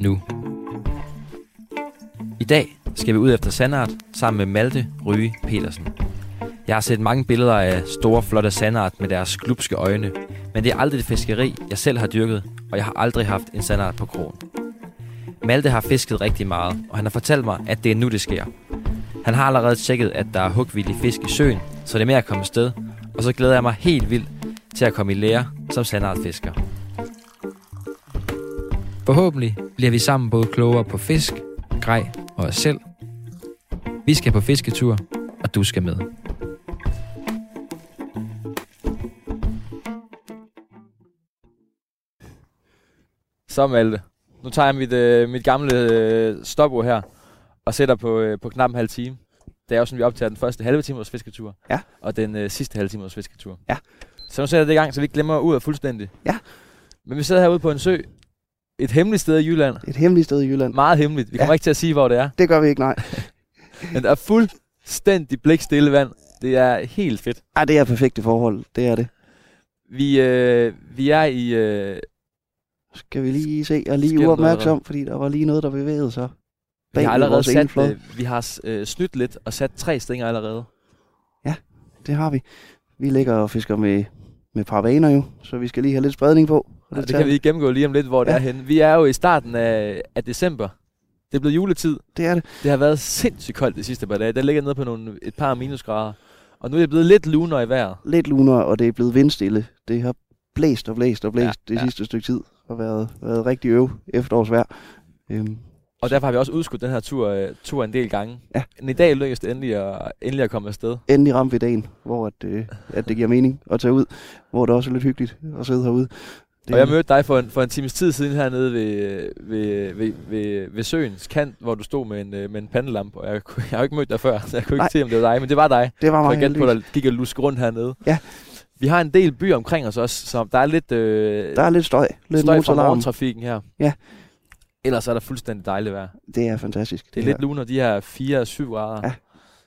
nu. I dag skal vi ud efter sandart sammen med Malte Ryge Petersen. Jeg har set mange billeder af store, flotte sandart med deres glupske øjne, men det er aldrig det fiskeri, jeg selv har dyrket, og jeg har aldrig haft en sandart på krogen. Malte har fisket rigtig meget, og han har fortalt mig, at det er nu, det sker. Han har allerede tjekket, at der er hugvillig fisk i søen, så det er med at komme sted, og så glæder jeg mig helt vildt til at komme i lære som sandartfisker. Forhåbentlig bliver vi sammen både klogere på fisk, grej og os selv. Vi skal på fisketur, og du skal med. Så Malte, nu tager jeg mit, øh, mit gamle øh, stopord her og sætter på, øh, på knap en halv time. Det er jo sådan, vi optager den første halve time vores fisketur. Ja. Og den øh, sidste halve time vores fisketur. Ja. Så nu sætter jeg det i gang, så vi ikke glemmer ud af fuldstændig. Ja. Men vi sidder herude på en sø. Et hemmeligt sted i Jylland. Et hemmeligt sted i Jylland. Meget hemmeligt. Vi Ja. kommer ikke til at sige, hvor det er. Det gør vi ikke, nej. Men der er fuldstændig blikstille vand. Det er helt fedt. Ej, det er perfekte forhold. Det er det. Vi, øh, vi er i... Øh, Skal vi lige se. Jeg er lige uopmærksom, fordi der var lige noget, der bevægede sig. vi Bag har ved allerede sat, øh, vi har øh, snydt lidt og sat tre stænger allerede. Det har vi. Vi ligger og fisker med, med paravaner jo, så vi skal lige have lidt spredning på. Og Og det kan vi gennemgå lige om lidt, hvor det Ja. er henne. Vi er jo i starten af, af december. Det er blevet juletid. Det er det. Det har været sindssygt koldt de sidste par dage. Der ligger nede på nogle, et par minusgrader. Og nu er det blevet lidt luner i vejret. Lidt luner, og det er blevet vindstille. Det har blæst og blæst og blæst Ja, det ja. sidste stykke tid. Og været, været rigtig øv efterårsvejr. Øhm, Og derfor har vi også udskudt den her tur, øh, tur en del gange. Ja. Men i dag lykkedes det endelig at, endelig at komme afsted. endelig ramt vi dagen, hvor at, øh, at det giver mening at tage ud. Hvor det også er lidt hyggeligt at sidde herude. Det, Og jeg mødte dig for en, for en times tid siden hernede ved, ved, ved, ved, ved søens kant, hvor du stod med en, øh, med en pandelampe. Og jeg, jeg har jo ikke mødt dig før, så jeg kunne ikke Nej. se, om det var dig. Men det var dig. det var meget jeg på, der gik og luske rundt hernede. Ja. Vi har en del byer omkring os også, så der er lidt, øh, Der er lidt støj. Lidt støj fra morgentrafikken her. Ja. Ellers er der fuldstændig dejligt vejr. Det er fantastisk. Det er lidt luner, de her 4-7 grader. Ja.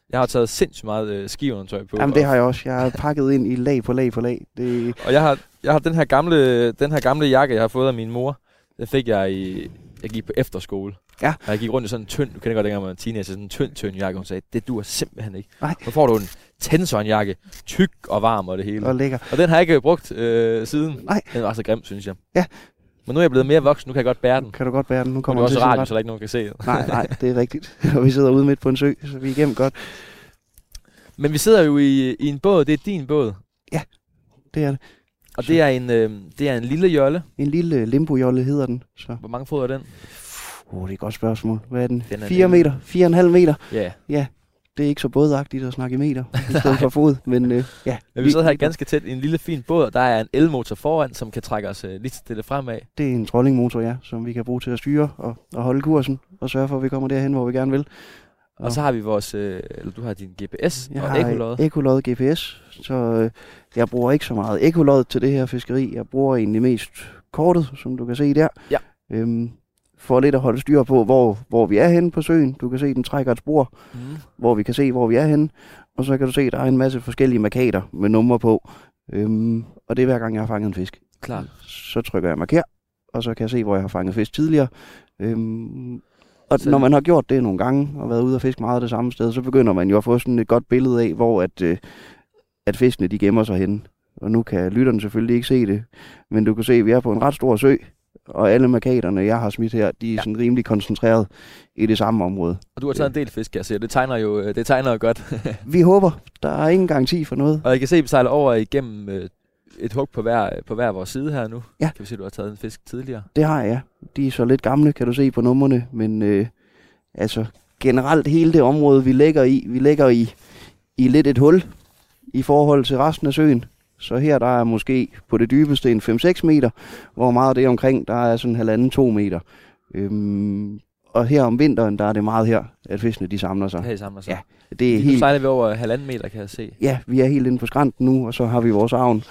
Jeg har taget sindssygt meget øh, skiundertøj på. Jamen det har jeg også. Jeg har pakket ind i lag på lag på lag. Det, Og jeg har, jeg har den, her gamle, den her gamle jakke, jeg har fået af min mor. Den fik jeg i... Jeg gik på efterskole. Ja. Og jeg gik rundt i sådan en tynd... Du kender godt, dengang man var teenager. Sådan en tynd, tynd jakke. Hun sagde, det duer simpelthen ikke. Nej. Nu får du en Tenson-jakke. Tyk og varm og det hele. og lækker. Og den har jeg ikke brugt øh, siden. Nej. Den var så grim, synes jeg. Ja. Men nu er jeg blevet mere voksen. Nu kan jeg godt bære den. Kan du godt bære den? Nu kommer kommer den også til sin radio, så der ikke nogen kan se det. Nej, nej, det er rigtigt. Og vi sidder ude midt på en sø, så vi er igennem godt. Men vi sidder jo i, i en båd. Det er din båd. Det er det. Og det er en, øh, det er en lille jolle. En lille limbojolle hedder den. Så. Hvor mange fod er den? Oh, det er et godt spørgsmål. Hvad er den? Den er 4 lille. meter? 4,5 meter? Ja. Det er ikke så bådagtigt at snakke i meter, i stedet for fod. Men øh, ja, Men vi sidder her ganske tæt i en lille fin båd, og der er en elmotor foran, som kan trække os øh, lidt stille fremad. det er en trollingmotor, ja, som vi kan bruge til at styre og, og holde kursen og sørge for, at vi kommer derhen, hvor vi gerne vil. Og så har vi vores, øh, eller du har din GPS Jeg og har ekolod. ekolod GPS, så øh, jeg bruger ikke så meget ekolod til det her fiskeri. Jeg bruger egentlig mest kortet, som du kan se der. Ja. Øhm, for lidt at holde styr på, hvor, hvor vi er henne på søen. Du kan se, den trækker et spor, Mm. hvor vi kan se, hvor vi er henne. Og så kan du se, der er en masse forskellige markader med numre på. Øhm, og det er hver gang, jeg har fanget en fisk. Klart. Så trykker jeg marker, og så kan jeg se, hvor jeg har fanget fisk tidligere. Øhm, og Så- når man har gjort det nogle gange, og været ude og fiske meget det samme sted, så begynder man jo at få sådan et godt billede af, hvor at, øh, at fiskene de gemmer sig henne. Og nu kan lytterne selvfølgelig ikke se det, men du kan se, at vi er på en ret stor sø, og alle markaterne, jeg har smidt her, de er Ja. sådan rimelig koncentreret i det samme område. Og du har taget en del fisk, jeg ser. Det tegner jo øh, det tegner jo godt. Vi håber, der er ingen garanti for noget. og jeg kan se, at vi sejler over igennem øh, et hug på hver, på hver vores side her nu. Ja. Kan vi se, at du har taget en fisk tidligere. Det har jeg. De er så lidt gamle, kan du se på numrene, men øh, altså generelt hele det område, vi ligger i, vi ligger i, i lidt et hul i forhold til resten af søen. Så her der er måske på det dybeste en 5-6 meter, hvor meget det er omkring, der er sådan halvanden 2 meter. Øhm, og her om vinteren, der er det meget her, at fiskene de samler sig. Her samler sig. Ja, Det er nu helt, sejler vi over halvanden meter, kan jeg se. ja, vi er helt inde på skrænten nu, og så har vi vores avn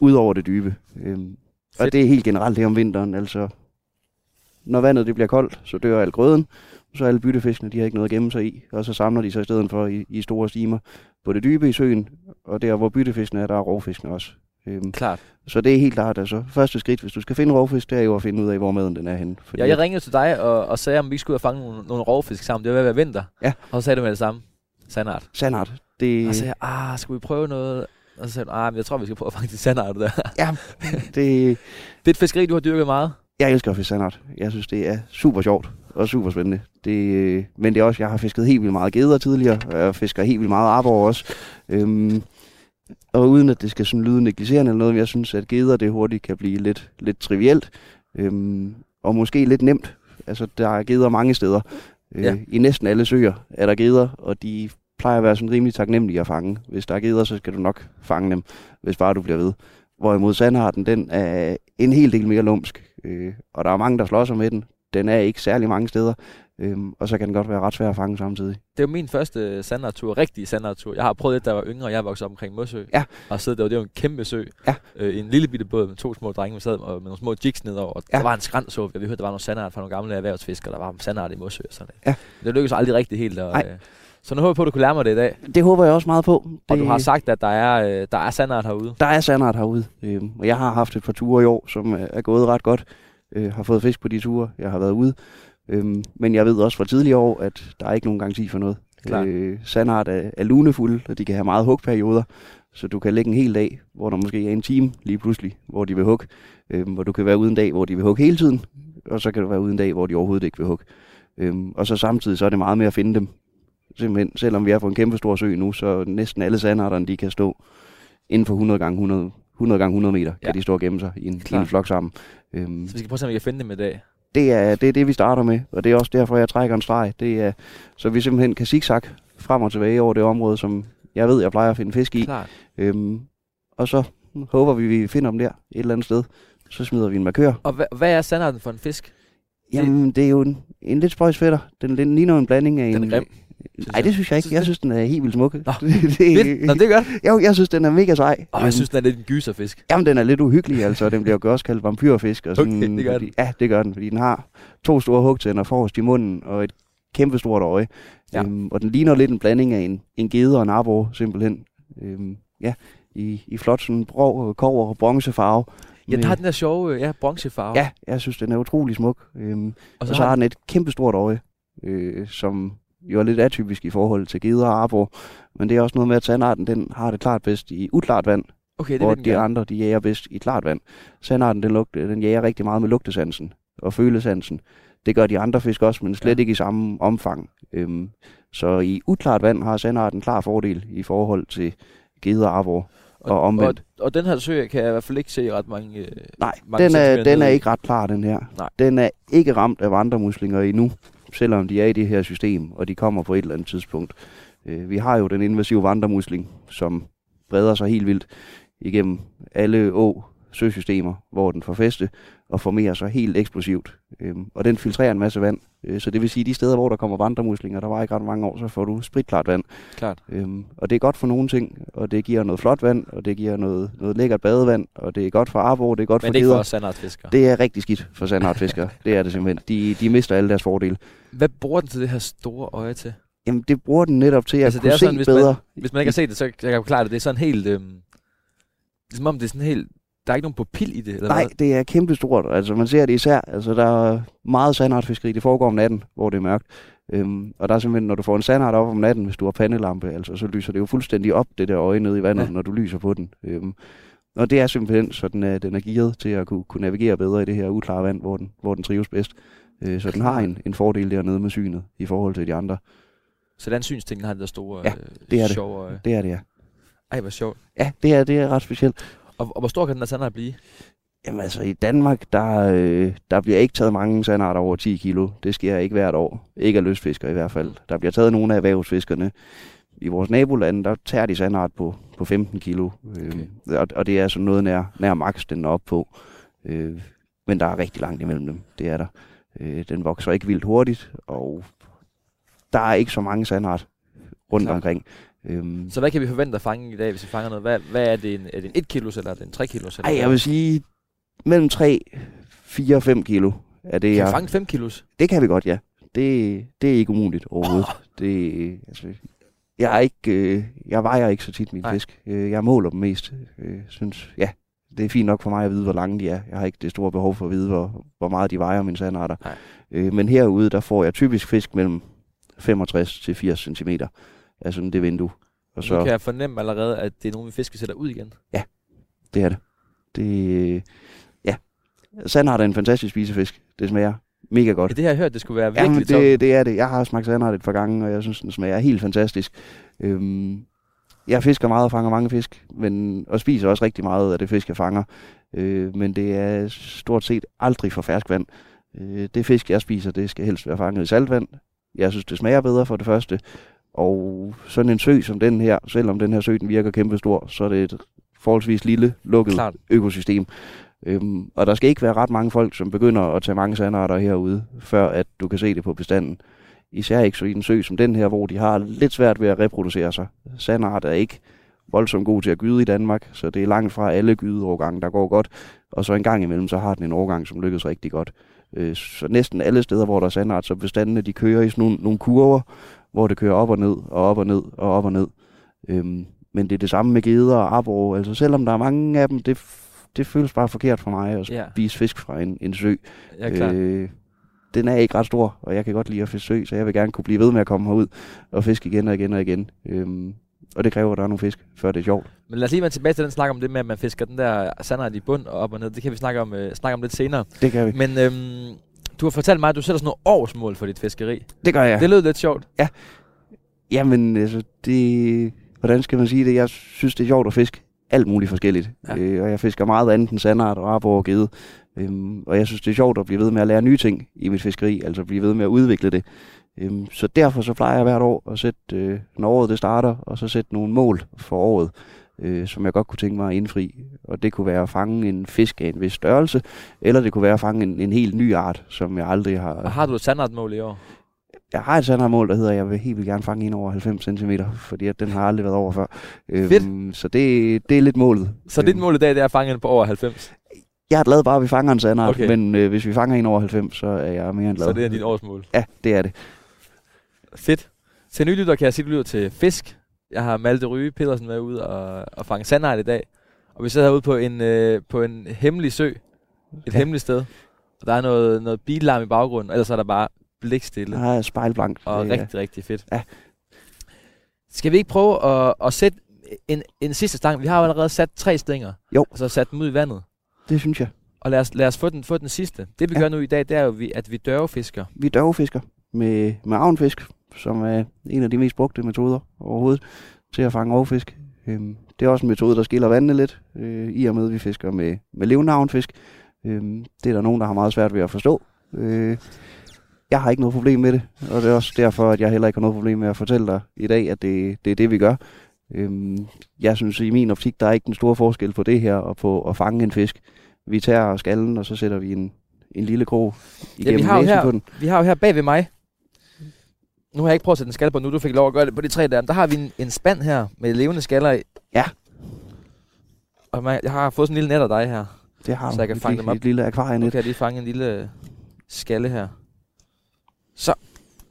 ud over det dybe. Øhm, og det er helt generelt her om vinteren. Altså, når vandet det bliver koldt, så dør al grøden. Så alle byttefiskene, de har ikke noget at gemme sig i. Og så samler de sig i stedet for i, i store stimer på det dybe i søen. Og der, hvor byttefiskene er, der er rovfiskene også. Øhm, Klart. så det er helt klart, altså første skridt, hvis du skal finde rovfisk, det er jo at finde ud af, hvor maden den er henne. Fordi Ja, jeg ringede til dig og, og sagde, om vi skulle og fange nogle, nogle rovfisk sammen. Det var ved at være vinter. Ja. Og så sagde du med det samme. Sandart. Sandart, det, Og så sagde jeg, ah, skal vi prøve noget? Og så sagde du, ah, men jeg tror, vi skal prøve at fange de sandart der. ja, det, det er et fiskeri, du har dyrket meget. Jeg elsker at fiske sandart. Jeg synes, det er super sjovt og super spændende. Det, øh, men det er også, jeg har fisket helt vildt meget geder tidligere, og jeg fisker helt vildt meget arbor også. Øhm, og uden at det skal sådan lyde negligerende eller noget, men jeg synes, at geder det hurtigt kan blive lidt, lidt trivielt. Øhm, og måske lidt nemt. Altså, der er geder mange steder. Øh, Ja. I næsten alle søer er der geder, og de plejer at være sådan rimelig taknemmelige at fange. Hvis der er geder, så skal du nok fange dem, hvis bare du bliver ved. Hvorimod sandarten, den er en hel del mere lumsk, øh, og der er mange, der slår sig med den. Den er ikke særlig mange steder, øh, og så kan den godt være ret svær at fange samtidig. Det var min første sandartur, rigtig sandartur. Jeg har prøvet det, da jeg var yngre. Jeg voksede op omkring Mosø. Ja. Og så det var, det var en kæmpe sø. Ja. Øh, en lille bitte båd med to små drenge, vi sad og med nogle små jigs nedover. Og Ja. Der var en skrant, så vi. Hørte, der var nogle sandart fra nogle gamle erhvervsfiskere. Der var sandart i Mosø og sådan noget. Ja. Det lykkedes aldrig rigtig helt. Og, Nej. øh, så nu håber jeg på, at du kunne lære mig det i dag. Det håber jeg også meget på. Det, Og du har sagt, at der er, øh, der er sandart herude. Der er sandart herude, øh, og jeg har haft et par ture i år, som er, er gået ret godt. Øh, har fået fisk på de ture, jeg har været ude. Øh, men jeg ved også fra tidligere år, at der er ikke nogen garanti for noget. Klart. Øh, sandart er, er lunefulde, og de kan have meget hugperioder. Så du kan lægge en hel dag, hvor der måske er en time lige pludselig, hvor de vil hugge. Øhm, og du kan være uden en dag, hvor de vil hugge hele tiden. Og så kan du være uden en dag, hvor de overhovedet ikke vil hugge. Øhm, og så samtidig så er det meget med at finde dem. Simpelthen, selvom vi er på en kæmpe stor sø nu, så næsten alle sandarterne, de kan stå inden for 100 gange 100, 100 gange 100 meter, Ja. kan de stå og gemme sig i en, i Klart. en flok sammen. Øhm, Så vi skal prøve at se, om vi kan finde dem i dag. det er, det er det, vi starter med, og det er også derfor, jeg trækker en streg. Det er, så vi simpelthen kan zigzag frem og tilbage over det område, som jeg ved, jeg plejer at finde fisk i. Klart. Øhm, og så håber vi, vi finder dem der et eller andet sted. Så smider vi en markør. Og hvad, hvad er sandarten for en fisk? Jamen, det er jo en, en lidt spøjs fætter. Den, ligner en blanding af Den en... grim. Nej, det synes jeg ikke. Jeg synes, den er helt vildt smuk. Nå, det, Fedt. Nå, det er godt. jo, jeg synes, den er mega sej. Åh, jeg synes, den er lidt en gyserfisk. Jamen, den er lidt uhyggelig, altså. Den bliver jo også kaldt vampyrfisk. Og sådan, Okay, det gør fordi, Ja, det gør den, fordi den har to store hugtænder forrest i munden og et kæmpe stort øje. Ja. Øhm, og den ligner lidt en blanding af en, en gede og en arbor, simpelthen. Øhm, ja, i, i flot sådan brog, kover og bronzefarve. Ja, den Med- har den der sjove øh, ja, bronzefarve. Ja, jeg synes, den er utrolig smuk. Øhm, og og så, så har den et kæmpe stort øje, øh, som jo er lidt atypisk i forhold til geder og arbor. Men det er også noget med, at sandarten den har det klart bedst i uklart vand, okay, det hvor de gerne. andre de jager bedst i klart vand. Sandarten den, lugte, den jager rigtig meget med lugtesansen og følesansen. Det gør de andre fisk også, men slet Ja. ikke i samme omfang. Øhm, så i uklart vand har sandarten klar fordel i forhold til geder og arbor. og omvendt. Og, og den her sø kan jeg i hvert fald ikke se ret mange... Øh, Nej, mange den er, den er ikke ret klar, den her. Nej. Den er ikke ramt af vandremuslinger endnu, selvom de er i det her system, og de kommer på et eller andet tidspunkt. Øh, vi har jo den invasive vandremusling, som breder sig helt vildt igennem alle å søsystemer, hvor den får fæste og formerer sig helt eksplosivt. Øhm, og den filtrerer en masse vand. Øh, så det vil sige, at de steder, hvor der kommer vandremuslinger, der var ikke ret mange år, så får du spritklart vand. Klart. Øhm, og det er godt for nogle ting, og det giver noget flot vand, og det giver noget, noget lækkert badevand, og det er godt for arbor, det er godt Men for det er ikke for sandartfiskere. Det er rigtig skidt for sandartfiskere. det er det simpelthen. De, de mister alle deres fordele. Hvad bruger den til det her store øje til? Jamen, det bruger den netop til at Altså, altså, det kunne er se sådan, hvis man- bedre. Hvis man ikke har set det, så jeg kan forklare det. Det er sådan helt... Øhm, det er som om det er sådan helt... Der er ikke nogen pupil i det, eller Nej, hvad? det er kæmpestort. Altså, man ser det især. Altså, der er meget sandartfiskeri. Det foregår om natten, hvor det er mørkt. Øhm, og der er simpelthen, når du får en sandart op om natten, hvis du har pandelampe, altså, så lyser det jo fuldstændig op, det der øje nede i vandet, Ja. når du lyser på den. Øhm, og det er simpelthen, så den er, den er gearet til at kunne, kunne navigere bedre i det her uklare vand, hvor den, hvor den trives bedst. Øh, så den har en, en fordel dernede med synet i forhold til de andre. Så den synsting har det der store Ja, øh, det er det. sjove øje. Det er det, ja. Ej, hvor sjovt. Ja, det er, det er ret specielt. Og, og hvor stor kan den sandart blive? Jamen altså, i Danmark, der, øh, der bliver ikke taget mange sandarter over 10 kilo. Det sker ikke hvert år. Ikke af løsfiskere i hvert fald. Der bliver taget nogle af erhvervsfiskerne. I vores nabolande, der tager de sandart på, på 15 kilo. Øh, og, og det er altså noget nær, nær max, den er op på. Øh, men der er rigtig langt imellem dem. Det er der. Øh, den vokser ikke vildt hurtigt, og der er ikke så mange sandart rundt Klart. omkring. Øhm, Så hvad kan vi forvente at fange i dag, hvis vi fanger noget? Hvad, hvad er det? En, er det en 1 kilos, eller er det en 3 kilos? Eller ej, jeg vil sige mellem 3, 4 og 5 kilo er det, Kan jeg... vi fange 5 kilos? Det kan vi godt, ja. Det, det er ikke umuligt overhovedet. Det, altså, jeg, er ikke, øh, jeg vejer ikke så tit min Nej. fisk. Øh, jeg måler dem mest. Øh, synes, ja, det er fint nok for mig at vide, hvor lange de er. Jeg har ikke det store behov for at vide, hvor, hvor meget de vejer, mine sandarter. Øh, men herude, der får jeg typisk fisk mellem 65 til 80 cm. Altså det vindue. Og Så nu kan jeg fornemme allerede, at det er nogle, vi fisk, vi sætter ud igen. det er det. Det, ja. Sandart er en fantastisk spisefisk. Det smager mega godt. Ja, det har jeg hørt, det skulle være Jamen, virkelig top. det, det er det. Jeg har smagt sandart et par gange, og jeg synes, den smager helt fantastisk. Øhm, jeg fisker meget og fanger mange fisk, men, og spiser også rigtig meget af det fisk, jeg fanger. Øh, men det er stort set aldrig for ferskvand. Øh, det fisk, jeg spiser, det skal helst være fanget i saltvand. Jeg synes, det smager bedre for det første. Og sådan en sø som den her, selvom den her sø den virker kæmpestor, så er det et forholdsvis lille, lukket Klart. økosystem. Øhm, og der skal ikke være ret mange folk, som begynder at tage mange sandarter herude, før at du kan se det på bestanden. Især ikke så i en sø som den her, hvor de har lidt svært ved at reproducere sig. Sandart er ikke voldsomt god til at gyde i Danmark, så det er langt fra alle gydeårgange, der går godt. Og så en gang imellem, så har den en årgang, som lykkes rigtig godt. Øh, så næsten alle steder, hvor der er sandart, så bestandene de kører i sådan nogle, nogle kurver, hvor det kører op og ned, og op og ned, og op og ned. Øhm, men det er det samme med geder og arbor. Altså selvom der er mange af dem, det, det føles bare forkert for mig at Ja. spise fisk fra en, en sø. Ja, klart. Øh, den er ikke ret stor, og jeg kan godt lide at fiske sø, så jeg vil gerne kunne blive ved med at komme herud og fiske igen og igen og igen. Øhm, og det kræver, at der er nogle fisk, før det er sjovt. Men lad os lige vende tilbage til den snak om det med, at man fisker den der sandart i bund og op og ned. Det kan vi snakke om, øh, snakke om lidt senere. Det kan vi. Men øhm, du har fortalt mig, at du sætter sådan nogle årsmål for dit fiskeri. Det gør jeg. Det lød lidt sjovt. Jamen, altså, det... Hvordan skal man sige det? Jeg synes, det er sjovt at fiske alt muligt forskelligt. Ja. Ja. Øh, og jeg fisker meget andet end sandart og arbor og gede. Øhm, og jeg synes, det er sjovt at blive ved med at lære nye ting i mit fiskeri. Altså blive ved med at udvikle det. Øhm, så derfor så plejer jeg hvert år at sætte, øh, når året det starter, og så sætte nogle mål for året, øh, som jeg godt kunne tænke mig at indfri. Og det kunne være at fange en fisk af en vis størrelse, eller det kunne være at fange en, en helt ny art, som jeg aldrig har... Og har du et sandartmål i år? Jeg har et sandartmål, der hedder, at jeg vil helt vildt gerne fange en over 90 cm, fordi at den har aldrig været over før. Fedt. så det, det er lidt målet. Så dit Øhm, mål i dag, det er at fange en på over 90. Jeg er glad bare, at vi fanger en sandart, Okay. men øh, hvis vi fanger en over 90, så er jeg mere end glad. Så det er dit årsmål. Ja, det er det. Fedt. Til nye lytter kan jeg sige, at du lytter til Fisk. Jeg har Malte Ryge Pedersen med ud og, og fange sandart i dag. Og vi sidder herude på en, øh, på en hemmelig sø. Et ja. Ja. hemmeligt sted. Og der er noget, noget billarm i baggrunden, ellers er der bare blikstille. Der er spejlblankt. Og Det er- rigtig, rigtig fedt. Ja. Skal vi ikke prøve at, at sætte en, en sidste stang? Vi har jo allerede sat tre stænger. Jo. Og så sat dem ud i vandet. Det synes jeg. Og lad os, lad os få, den, få den sidste. Det vi ja. Ja. gør nu i dag, det er jo, vi- at vi dørvefisker. Vi dørvefisker med, med avnfisk, som er en af de mest brugte metoder overhovedet til at fange rovfisk. Øhm, det er også en metode, der skiller vandene lidt, øh, i og med, at vi fisker med, med levende avnfisk. Øhm, det er der nogen, der har meget svært ved at forstå. Øh, jeg har ikke noget problem med det, og det er også derfor, at jeg heller ikke har noget problem med at fortælle dig i dag, at det, det er det, vi gør. Øhm, jeg synes, i min optik, der er ikke den store forskel på det her og på at fange en fisk. Vi tager skallen, og så sætter vi en, en lille krog igennem har jo næsen her- på den. Vi har jo her bag ved mig, nu har jeg ikke prøvet at sætte en skal på nu, du fik lov at gøre det på de tre der. Der har vi en, en spand her med levende skaller i. Ja. Og man, jeg har fået sådan en lille net af dig her. Det har Så jeg kan fange dem op. Et lille akvarienet. Nu kan jeg lige fange en lille skalle her. Så,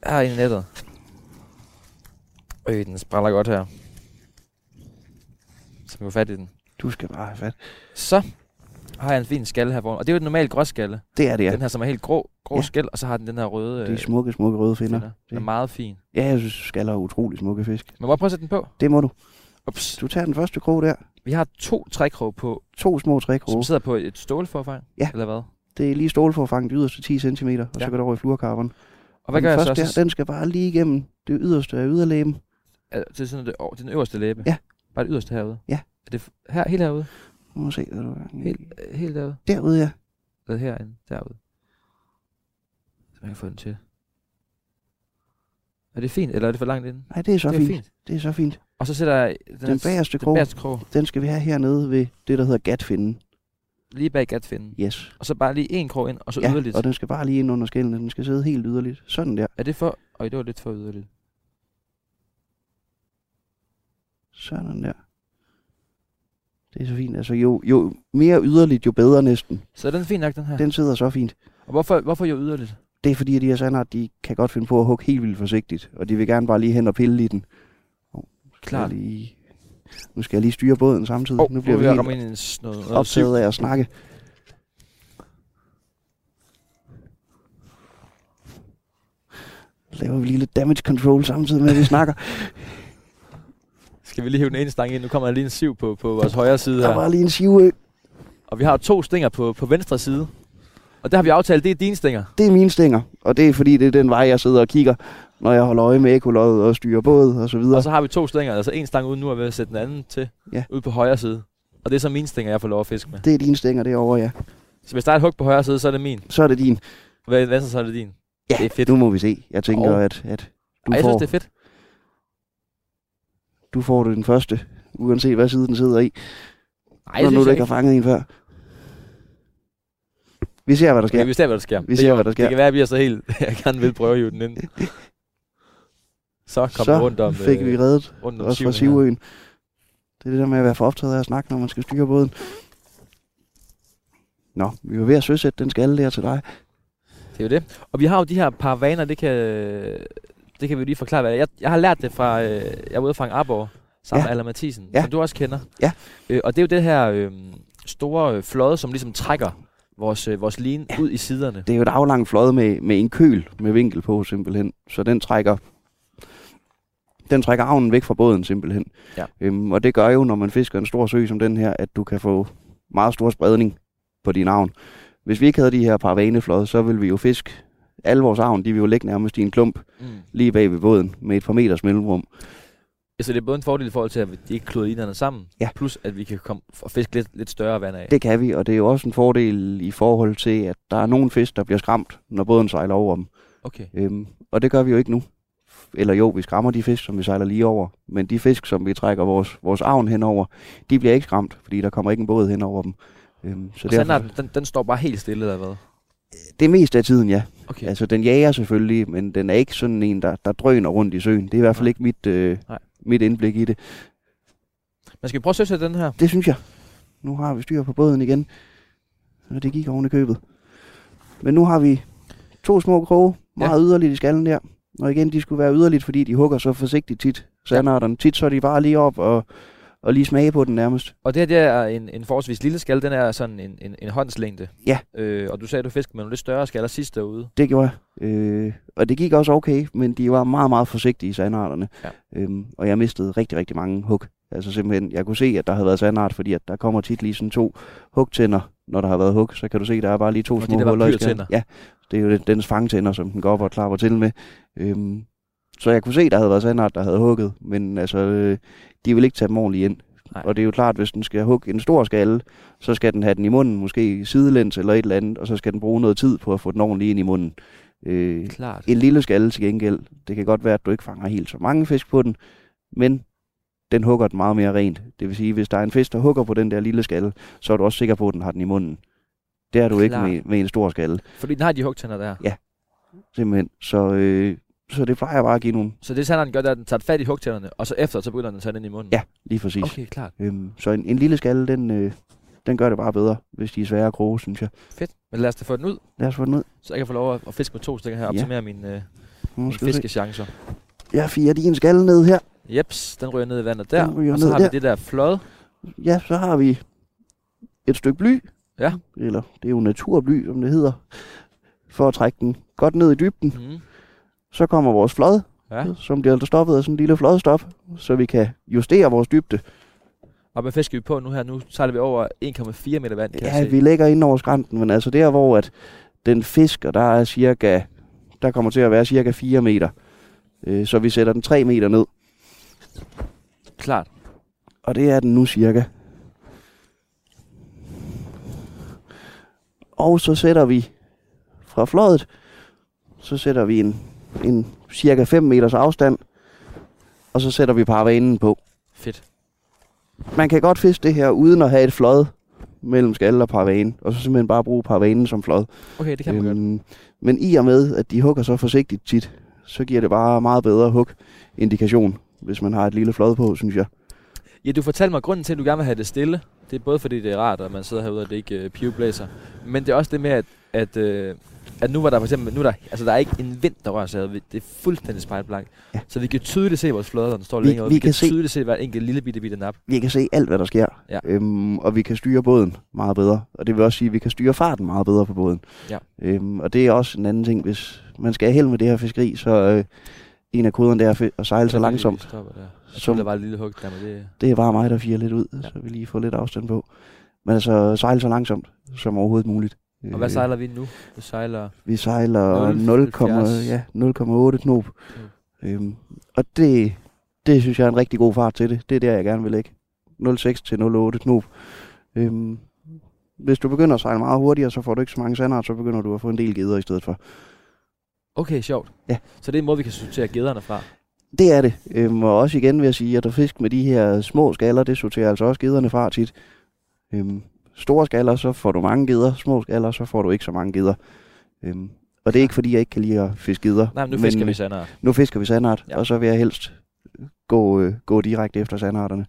her er en i nettet. Øh, den spræller godt her. Så kan vi fat i den. Du skal bare have fat. Så har jeg en fin skalle her foran. Og det er jo et normalt gråskalle. Det er det, Ja. Den her, som er helt grå, grå ja. Ja. skæl, og så har den den her røde De øh, smukke, smukke røde finder. finder. Den er meget fin. Ja, jeg synes, skaller er utrolig smukke fisk. Men må jeg prøve at sætte den på? Det må du. Ups. Du tager den første krog der. Vi har to trækrog på, To små som trækroge. sidder på et stålforfang. Ja. Eller hvad? Det er lige stål for at fange de yderste 10 cm, og Ja. så går det over i fluorkarbon. Og hvad gør jeg så? der, den skal bare lige igennem det yderste af yderlæben. er, det er sådan det, oh, den øverste læbe? Ja. Bare det yderste herude? Ja. Er det her, helt herude? Nu må se, hvad du Helt, øh, helt derude? Derude, ja. Eller herinde? Derude? Så man kan få den til. Er det fint, eller er det for langt inde? Nej, det er så det er fint. fint. Det er så fint. Og så sætter jeg Den bagerste den krog, bagerste krog. den skal vi have hernede ved det, der hedder gatfinden. lige bag gatfinden. Yes. Og så bare lige en krog ind, og så Ja, yderligt. og den skal bare lige ind under skældene. Den skal sidde helt yderligt. Sådan der. Er det for... Øj, det var lidt for yderligt. Sådan der. Det er så fint. Altså jo, jo mere yderligt, jo bedre næsten. Så er den fin nok, den her. Den sidder så fint. Og hvorfor, hvorfor jo yderligt? Det er fordi, at de her sandart, de kan godt finde på at hugge helt vildt forsigtigt. Og de vil gerne bare lige hen og pille i den. Oh, Klart. Lige... Nu skal jeg lige styre båden samtidig. Oh, nu bliver vi helt ind i noget, noget optaget af at snakke. Laver vi lige lidt damage control samtidig med, at vi snakker. Skal vi lige hive den ene stang ind? Nu kommer der lige en siv på, på vores højre side Der her. var lige en sive. Og vi har to stænger på, på venstre side. Og det har vi aftalt, det er dine stænger. Det er mine stænger, og det er fordi, det er den vej, jeg sidder og kigger, når jeg holder øje med ekoløjet og styrer båd og så videre. Og så har vi to stænger, altså en stang ude nu, og ved at sætte den anden til. Ja. Ude på højre side. Og det er så mine stænger, jeg får lov at fiske med. Det er dine stænger derovre, ja. Så hvis der er et hug på højre side, så er det min. Så er det din. Og hvad er venstre, så er det din. Ja, Det er fedt. nu må vi se. Jeg tænker, Og- at, at du, Ej, jeg får, synes, det er fedt. Du får den første, uanset hvad side den sidder i, Ej, når det nu du ikke har fanget en før. Vi ser, hvad der sker. Ja. Vi ser, hvad der sker. Vi Det ser, er jo- hvad der sker. Det kan være, at vi er så helt... jeg gerne vil prøve at hive den ind. Så kom så rundt om... fik vi øh, reddet rundt om også fra. Sivøen. Det er det der med at være for optaget af at snakke, når man skal styre båden. Nå, vi var ved at søsætte den skalle der til dig. Det er jo det. Og vi har jo de her par vaner, det kan, det kan vi lige forklare. Hvad det er. jeg, jeg har lært det fra, øh, jeg var ude fra Arborg, sammen Ja. med Allan Mathisen, Ja. som du også kender. Ja. Øh, og det er jo det her øh, store øh, flåde, som ligesom trækker vores, øh, vores line ud i siderne. Det er jo et aflangt flåde med, med en køl med vinkel på simpelthen. Så den trækker den trækker avnen væk fra båden simpelthen. Ja. Øhm, og det gør jo, når man fisker en stor sø som den her, at du kan få meget stor spredning på din avn. Hvis vi ikke havde de her par vaneflåde, så ville vi jo fiske alle vores avn, de vil jo ligge nærmest i en klump Mm. lige bag ved båden med et par meters mellemrum. Ja, så det er både en fordel i forhold til, at de ikke kloder linerne sammen, Ja. plus at vi kan komme og fiske lidt, lidt større vand af. Det kan vi, og det er jo også en fordel i forhold til, at der er nogle fisk, der bliver skræmt, når båden sejler over dem. Okay. Øhm, og det gør vi jo ikke nu. Eller jo, vi skræmmer de fisk, som vi sejler lige over. Men de fisk, som vi trækker vores, vores avn henover, de bliver ikke skræmt, fordi der kommer ikke en båd hen over dem. Øhm, så Og derfor, den, den står bare helt stille, eller hvad? det meste af tiden, ja. Okay. Altså, den jager selvfølgelig, men den er ikke sådan en, der, der drøner rundt i søen. Det er i hvert fald ikke mit, øh, Nej. mit indblik i det. Men skal prøve at søge den her? Det synes jeg. Nu har vi styr på båden igen. Og det gik oven i købet. Men nu har vi to små kroge, meget ja. yderligt i skallen der. Og igen, de skulle være yderligt, fordi de hugger så forsigtigt tit. Sandarderne. Tit så er de bare lige op og, og lige smage på den nærmest. Og det her det er en, en forholdsvis lille skal, den er sådan en, en, en håndslængde. Ja. Øh, og du sagde, at du fiskede med nogle lidt større skaller sidst derude. Det gjorde jeg. Øh, og det gik også okay, men de var meget, meget forsigtige, sandarderne. Ja. Øhm, og jeg mistede rigtig, rigtig mange hug. Altså simpelthen, jeg kunne se, at der havde været sandart, fordi at der kommer tit lige sådan to hugtænder, når der har været hug. Så kan du se, der er bare lige to de små huller i skallen. Ja, det er jo den- dens fangtænder, som den går op og klapper til med. Øhm, så jeg kunne se, der havde været sandart, der havde hugget, men altså, øh, de vil ikke tage dem ordentligt ind. Nej. Og det er jo klart, hvis den skal hugge en stor skalle, så skal den have den i munden, måske sidelæns eller et eller andet, og så skal den bruge noget tid på at få den ordentligt ind i munden. Øh, Klart. en lille skalle til gengæld, det kan godt være, at du ikke fanger helt så mange fisk på den, men den hugger den meget mere rent. Det vil sige, hvis der er en fisk, der hugger på den der lille skalle, så er du også sikker på, at den har den i munden. Det er du ikke Klart. med, med en stor skalle, Fordi den har de hugtænder der. simpelthen. Så, øh, så det plejer bare at give nogle, Så det sanderen gør, det er, at den tager fat i hugtænderne, og så efter, så begynder den at tage den ind i munden. ja, lige præcis. Okay, klart. Øhm, så en, en lille skalle, den, øh, den gør det bare bedre, hvis de er svære at kroge, synes jeg. Fedt. Men lad os da få den ud, Lad os få den ud. så jeg kan få lov at, at fiske med to stykker her, og Ja. optimere mine, øh, mine vi se. fiskechancer. Jeg firer din skalle ned her. Jeps, den ryger ned i vandet der. Og så har vi der. det der flod. Ja, så har vi et stykke bly. Ja. Eller det er jo naturbly, som det hedder. For at trække den godt ned i dybden. Mm. Så kommer vores flod, Ja. som bliver stoppet af sådan en lille flodstop, så vi kan justere vores dybde. Og hvad fisker vi på nu her? Nu sejler vi over 1,4 meter vand, kan Ja, vi ligger ind over skrænten, men altså der, hvor at den fisker, der er cirka, der kommer til at være cirka 4 meter. Øh, så vi sætter den 3 meter ned, Klart. og det er den nu cirka. Og så sætter vi fra flådet, så sætter vi en, en cirka 5 meters afstand, og så sætter vi paravanen på. Fedt. Man kan godt fiske det her uden at have et flod mellem skal og paravane, og så simpelthen bare bruge paravanen som flod. Okay, det kan man godt. Øhm, men i og med, at de hugger så forsigtigt tit, så giver det bare meget bedre hug-indikation, hvis man har et lille flod på, synes jeg. Ja, du fortalte mig, grunden til, at du gerne vil have det stille, det er både fordi, det er rart, at man sidder herude, og det ikke uh, pivblæser, men det er også det med, at, at, uh, at nu var der for eksempel, nu er der, altså der er ikke en vind, der rører sig ad. Det er fuldstændig spejlblank. Ja. Så vi kan tydeligt se vores flåder, der står Vi- længere ud. vi Vi, kan kan se- tydeligt se hver enkelt lille bitte bitte nap. Vi kan se alt, hvad der sker, Ja. øhm, og vi kan styre båden meget bedre. Og det vil også sige, at vi kan styre farten meget bedre på båden. Ja. Øhm, og det er også en anden ting, hvis man skal have held med det her fiskeri, så øh, en af koderne der er at sejle så langsomt. stopper der. Jeg tror, der var et lille hug der, men det... Det er bare mig, der firer lidt ud, Ja. ja. så vi lige får lidt afstand på. Men altså sejle så langsomt som overhovedet muligt. Og hvad Øh, sejler vi nu? Vi sejler... Vi sejler 0,70. 0,8 ja, 0,8 knop. Øhm, og det, det synes jeg er en rigtig god fart til det. Det er der, jeg gerne vil lægge. 0,6 til 0,8 knop. Øhm, hvis du begynder at sejle meget hurtigere, så får du ikke så mange sandart, så begynder du at få en del geder i stedet for. Okay, sjovt. Ja. Så det er en måde, vi kan sortere gederne fra. Det er det. Øhm, og også igen vil jeg sige, at der fisk med de her små skaller, det sorterer altså også gederne fra tit. Øhm, store skaller, så får du mange geder. Små skaller, så får du ikke så mange geder. Øhm, og det er ikke fordi, jeg ikke kan lide at fiske geder. Nej, men nu fisker vi sandart. Nu fisker vi sandart, Ja. og så vil jeg helst gå, øh, gå direkte efter sandarterne.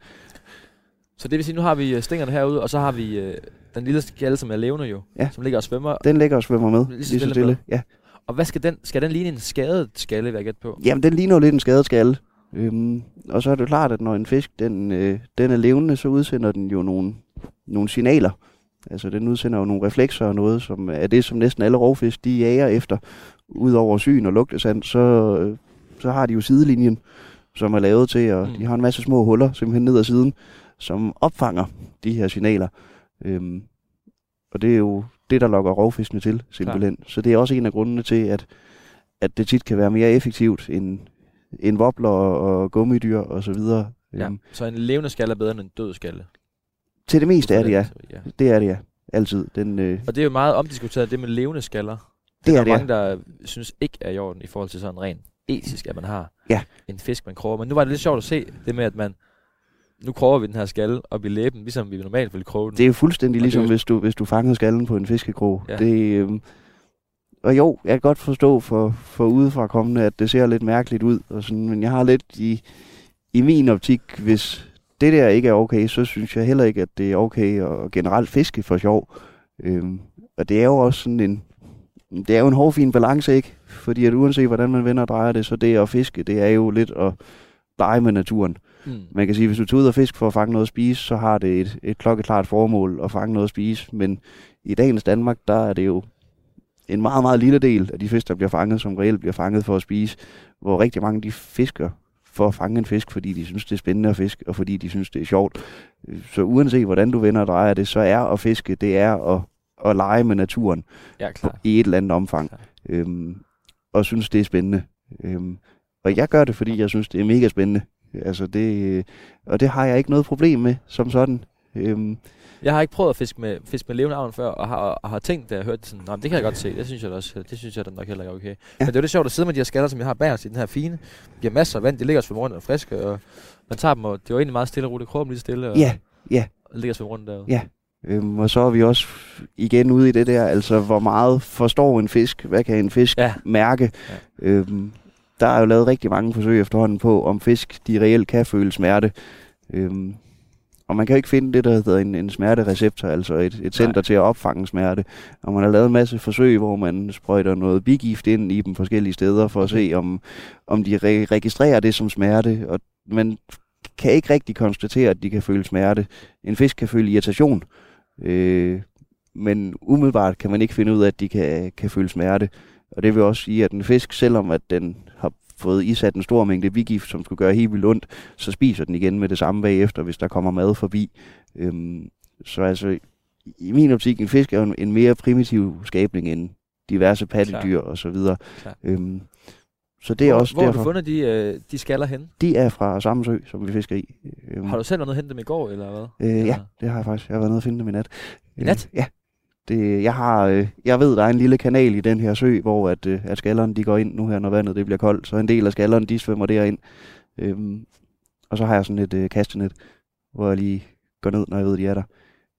Så det vil sige, nu har vi øh, stængerne herude, og så har vi øh, den lille skalle, som er levende jo, Ja. som ligger og svømmer. Den ligger og svømmer med, Lige så stille stille. Ja. Og hvad skal den, skal den ligne en skadet skalle, vil jeg gætte på? Jamen, den ligner jo lidt en skadet skalle. Øhm, og så er det klart, at når en fisk den, øh, den er levende, så udsender den jo nogle, nogle signaler. Altså, den udsender jo nogle reflekser og noget, som er det, som næsten alle rovfisk, de jager efter. Udover syn og lugtesand, så, øh, så har de jo sidelinjen, som er lavet til, og Mm. mm. de har en masse små huller simpelthen ned ad siden, som opfanger de her signaler. Øhm, og det er jo det, der lokker rovfiskene til, simpelthen. Klar. Så det er også en af grundene til, at, at det tit kan være mere effektivt end, end vobler og, og gummidyr og så videre. Ja. Øhm, Så en levende skalle er bedre end en død skalle. Til det meste er det, ja. ja. Det er det, ja. Altid. Den, øh, Og det er jo meget omdiskuteret, det med levende skaller. det der er er det, mange, der synes ikke er i orden i forhold til sådan rent etisk, at man har Ja. en fisk, man kroger. Men nu var det lidt sjovt at se det med, at man nu kroger vi den her skalle op i læben, ligesom vi normalt ville kroge den. Det er jo fuldstændig Og ligesom, jo- hvis du, hvis du fangede skallen på en fiskekrog. Ja. Det, øh, og jo, jeg kan godt forstå for, for udefra kommende, at det ser lidt mærkeligt ud. Og sådan, men jeg har lidt i, i min optik, hvis det der ikke er okay, så synes jeg heller ikke, at det er okay at generelt fiske for sjov. Øhm, og det er jo også sådan en, det er jo en hårfin balance, ikke? Fordi at uanset hvordan man vender og drejer det, så det at fiske, det er jo lidt at lege med naturen. Mm. Man kan sige, at hvis du tager ud og fisk for at fange noget at spise, så har det et, et klokkeklart formål at fange noget at spise. Men i dagens Danmark, der er det jo en meget, meget lille del af de fisk, der bliver fanget, som reelt bliver fanget for at spise. Hvor rigtig mange de fisker for at fange en fisk, fordi de synes, det er spændende at fiske, og fordi de synes, det er sjovt. Så uanset hvordan du vender og drejer det, så er at fiske, det er at, at lege med naturen Ja, klar. i et eller andet omfang. Klar. Øhm, og synes, det er spændende. Øhm, og jeg gør det, fordi jeg synes, det er mega spændende. Altså det, og det har jeg ikke noget problem med, som sådan. Øhm, Jeg har ikke prøvet at fiske med, fiske med levende avn før, og har, og har tænkt, da jeg hørte det sådan, "Nå, men det kan jeg godt se, det synes jeg da også, det synes jeg da nok heller ikke okay. Ja. Men det er jo det sjovt at sidde med de her skaller, som jeg har bag os i den her fine, giver masser af vand, de ligger og rundt og friske, og man tager dem, og det er jo egentlig meget stille og roligt, kroppen lige stille, og, ja, ja. og ligger og rundt derude. Ja. Øhm, og så er vi også igen ude i det der, altså hvor meget forstår en fisk? Hvad kan en fisk Ja. mærke? Ja. Øhm, der er jo lavet rigtig mange forsøg efterhånden på, om fisk de reelt kan føle smerte. Øhm, og man kan jo ikke finde det, der hedder en, en smertereceptor, altså et, et center Nej. til at opfange smerte. Og man har lavet en masse forsøg, hvor man sprøjter noget bigift ind i dem forskellige steder, for at se, om, om de re- registrerer det som smerte. Og man kan ikke rigtig konstatere, at de kan føle smerte. En fisk kan føle irritation, øh, men umiddelbart kan man ikke finde ud af, at de kan, kan føle smerte. Og det vil også sige, at en fisk, selvom at den fået isat en stor mængde bigift, som skulle gøre helt vildt ondt, så spiser den igen med det samme bagefter, hvis der kommer mad forbi. Øhm, så altså, i min optik, en fisk er en, en mere primitiv skabning end diverse pattedyr og så videre. Klar. Øhm, så det er hvor, også hvor har derfor, du fundet de, øh, de skaller hen? de er fra samme sø, som vi fisker i. Øhm, Har du selv været nede og hentet dem i går, eller hvad? Øh, ja, det har jeg faktisk. Jeg har været nede og finde dem i nat. I nat? Øh, ja. Det, jeg, har, øh, jeg ved, der er en lille kanal i den her sø, hvor at, øh, at skallerne de går ind nu her, når vandet det bliver koldt. Så en del af skallerne, de svømmer derind. Øhm, og så har jeg sådan et øh, kastenet, hvor jeg lige går ned, når jeg ved, de er der.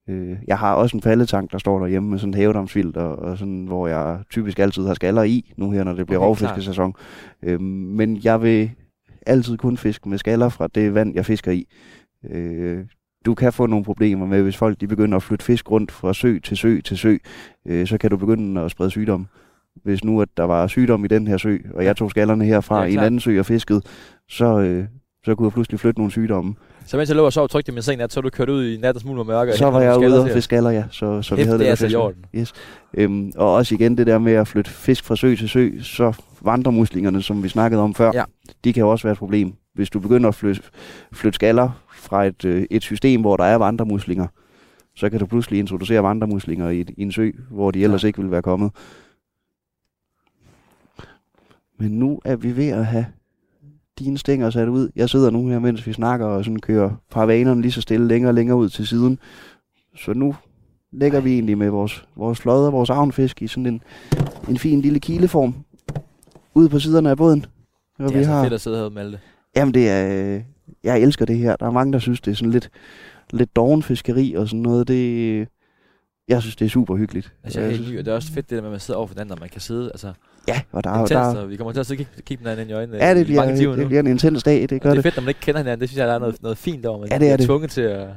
Øh, jeg har også en faldetank, der står derhjemme med sådan en havedamsfilter, og sådan, hvor jeg typisk altid har skaller i, nu her, når det bliver Okay, rovfiskesæson. Øh, men jeg vil altid kun fiske med skaller fra det vand, jeg fisker i. Øh, du kan få nogle problemer med, hvis folk de begynder at flytte fisk rundt fra sø til sø til sø, øh, så kan du begynde at sprede sygdom. Hvis nu, at der var sygdom i den her sø, og jeg tog skallerne herfra Ja, i en anden sø og fiskede, så, øh, så kunne jeg pludselig flytte nogle sygdomme. Så mens jeg lå og sov trygt i min seng nat, så du kørt ud i nattens mulm og mørke. Så var jeg ude og fiske skaller, ja. Så, så vi havde det altså i orden. Yes. Øhm, og også igen det der med at flytte fisk fra sø til sø, så vandremuslingerne, som vi snakkede om før, Ja. de kan jo også være et problem. Hvis du begynder at flytte, flytte skaller fra et, øh, et system, hvor der er vandremuslinger, så kan du pludselig introducere vandremuslinger i, i en sø, hvor de ellers Ja. ikke ville være kommet. Men nu er vi ved at have dine stænger sat ud. Jeg sidder nu her, mens vi snakker, og sådan kører paravanerne lige så stille længere og længere ud til siden. Så nu lægger vi egentlig med vores, vores flåde og vores avnfisk i sådan en, en fin lille kileform ude på siderne af båden. Og Det er vi altså har, fedt at sidde herude med alt det. Jamen det er, øh, jeg elsker det her. Der er mange, der synes, det er sådan lidt, lidt dovenfiskeri og sådan noget. Det, jeg synes, det er super hyggeligt. Altså, jeg er Jeg synes- det er også fedt det der med, at man sidder over for hinanden, og man kan sidde, altså, Ja, og der, er- intens, der, er- og vi kommer til at sidde og kigge, kigge hinanden ind i øjnene ja, det bliver, mange timer det nu. bliver en intens dag, det gør det er det. fedt, når man ikke kender hinanden. Det synes jeg, der er noget, noget fint over. Man Ja, det er det. tvunget til at,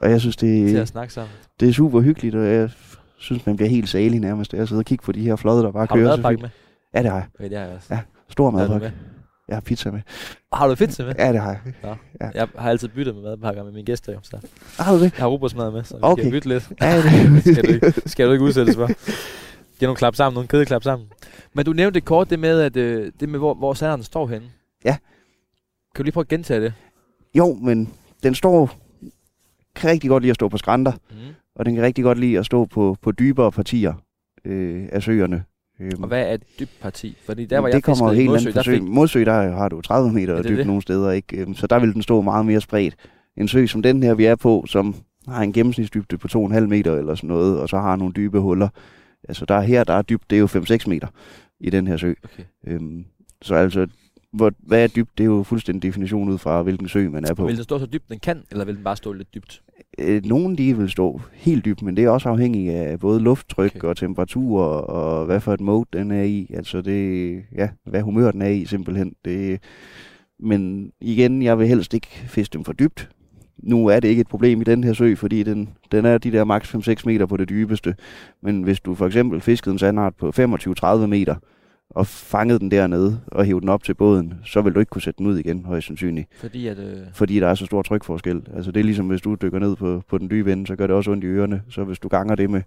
Og jeg synes, til det, at snakke sammen. det er super hyggeligt, og jeg synes, man bliver helt salig nærmest, at sidde og kigge på de her flåde, der bare Har du kører. madpakke fint. med? Ja, det har jeg. Okay, det har jeg også. Ja, Stor har du madpakke. Jeg har pizza med. Har du pizza med? Ja, det har jeg. Ja. Jeg har altid byttet med madpakker med mine gæster, jo, så Har du det? jeg har rugbrødsmad med, så vi Okay. skal bytte lidt. Ja, det skal, du ikke, skal du ikke udsættes for. Giv nogle klap sammen, nogle kædeklap sammen. Men du nævnte det kort, det med, at, øh, det med hvor, hvor sanderen står henne. Ja. Kan du lige prøve at gentage det? Jo, men den står kan rigtig godt lide at stå på skrænter, Mm. og den kan rigtig godt lide at stå på, på dybere partier øh, af søerne. Øhm, Og hvad er et dybt parti? Fordi der, hvor det jeg kommer helt Modsø, andet fik... Modsø, der har du 30 meter er dybt det. nogle steder, ikke? Øhm, så der vil den stå meget mere spredt. En sø som den her, vi er på, som har en gennemsnitsdybde på 2,5 meter eller sådan noget, og så har nogle dybe huller. Altså der er her, der er dybt, det er jo 5-6 meter i den her sø. Okay. Øhm, så altså, hvor, hvad er dybt, det er jo fuldstændig definition ud fra, hvilken sø man er på. Vil den stå så dybt, den kan, eller vil den bare stå lidt dybt? Øh, nogle de vil stå helt dybt, men det er også afhængigt af både lufttryk Okay. og temperatur og hvad for et mode den er i. Altså det, ja, hvad humør den er i simpelthen. Det, men igen, jeg vil helst ikke fiske dem for dybt. Nu er det ikke et problem i den her sø, fordi den, den er de der maks 5-6 meter på det dybeste. Men hvis du for eksempel fiskede en sandart på 25-30 meter, og fangede den dernede og hævde den op til båden, så vil du ikke kunne sætte den ud igen, højst sandsynligt Fordi at... Øh, fordi der er så stor trykforskel. Altså det er ligesom, hvis du dykker ned på, på den dybe ende, så gør det også ondt i ørerne. Så hvis du ganger det med,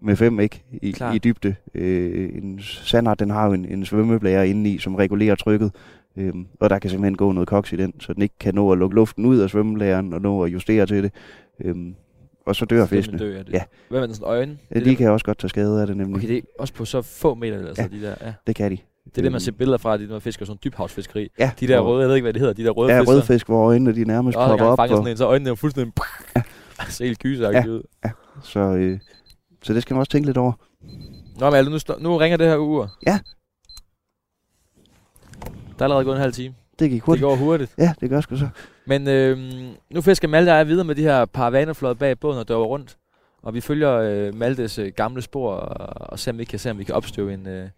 med fem ikke, i, Klart. i dybde. Øh, en sandart, den har jo en, en svømmeblære indeni, som regulerer trykket. Øhm, og der kan simpelthen gå noget koks i den, så den ikke kan nå at lukke luften ud af svømmeblæren og nå at justere til det. Øhm, og så dør fiskene. Dø, ja, det. Ja. Hvad med den sådan øjne? Ja, de kan også godt tage skade af det nemlig. Okay, det er også på så få meter, altså Ja. de der, ja. Det kan de. Det er det, man ser billeder fra, de der fisker sådan dybhavsfiskeri. Ja, De der røde, jeg ved ikke, hvad det hedder, de der røde Ja, fisker. rødfisk, hvor øjnene de nærmest Og popper op, Og, sådan en, så øjnene er fuldstændig... så helt gyseragtigt ud. så, øh, så det skal man også tænke lidt over. Nå, men nu, nu ringer det her ur. Ja. Der er allerede gået en halv time. Det gik Det hurtigt. går hurtigt. Ja, det gør sgu så. Men øh, nu fisker Malte og jeg videre med de her paravaneflåde bag båden og døver rundt. Og vi følger øh, Maltes øh, gamle spor og, og ser, om vi kan se, om vi kan opstøve en, øh,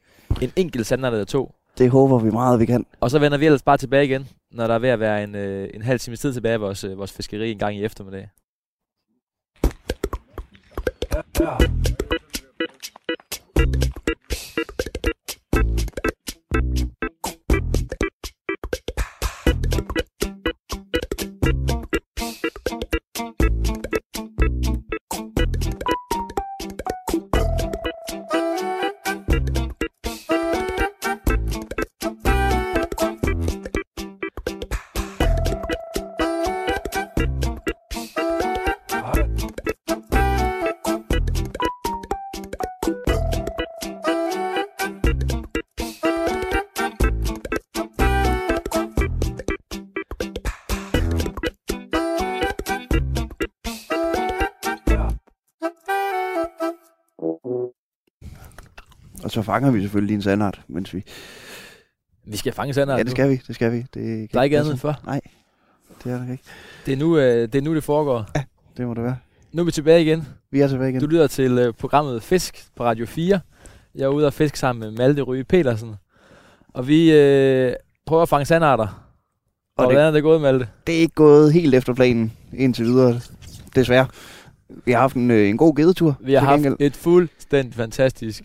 en enkelt sandart eller to. Det håber vi meget, vi kan. Og så vender vi ellers bare tilbage igen, når der er ved at være en, øh, en halv time tid tilbage af vores, øh, vores fiskeri en gang i eftermiddag. Og fanger vi selvfølgelig din sandart, mens vi... Vi skal fange sandart Ja, det skal vi, det skal vi. Det Der er ikke andet end før. Nej, det er der ikke. Det er nu, øh, det, er nu, det foregår. Det må det være. Nu er vi tilbage igen. Vi er tilbage igen. Du lytter til øh, programmet Fisk på Radio 4. Jeg er ude og fiske sammen med Malte Ryge Petersen. Og vi øh, prøver at fange sandarter. Og, og det- hvordan er det gået, Malte? Det er ikke gået helt efter planen indtil videre, desværre. Vi har haft en, øh, en god gedetur. Vi har haft et fuldstændig fantastisk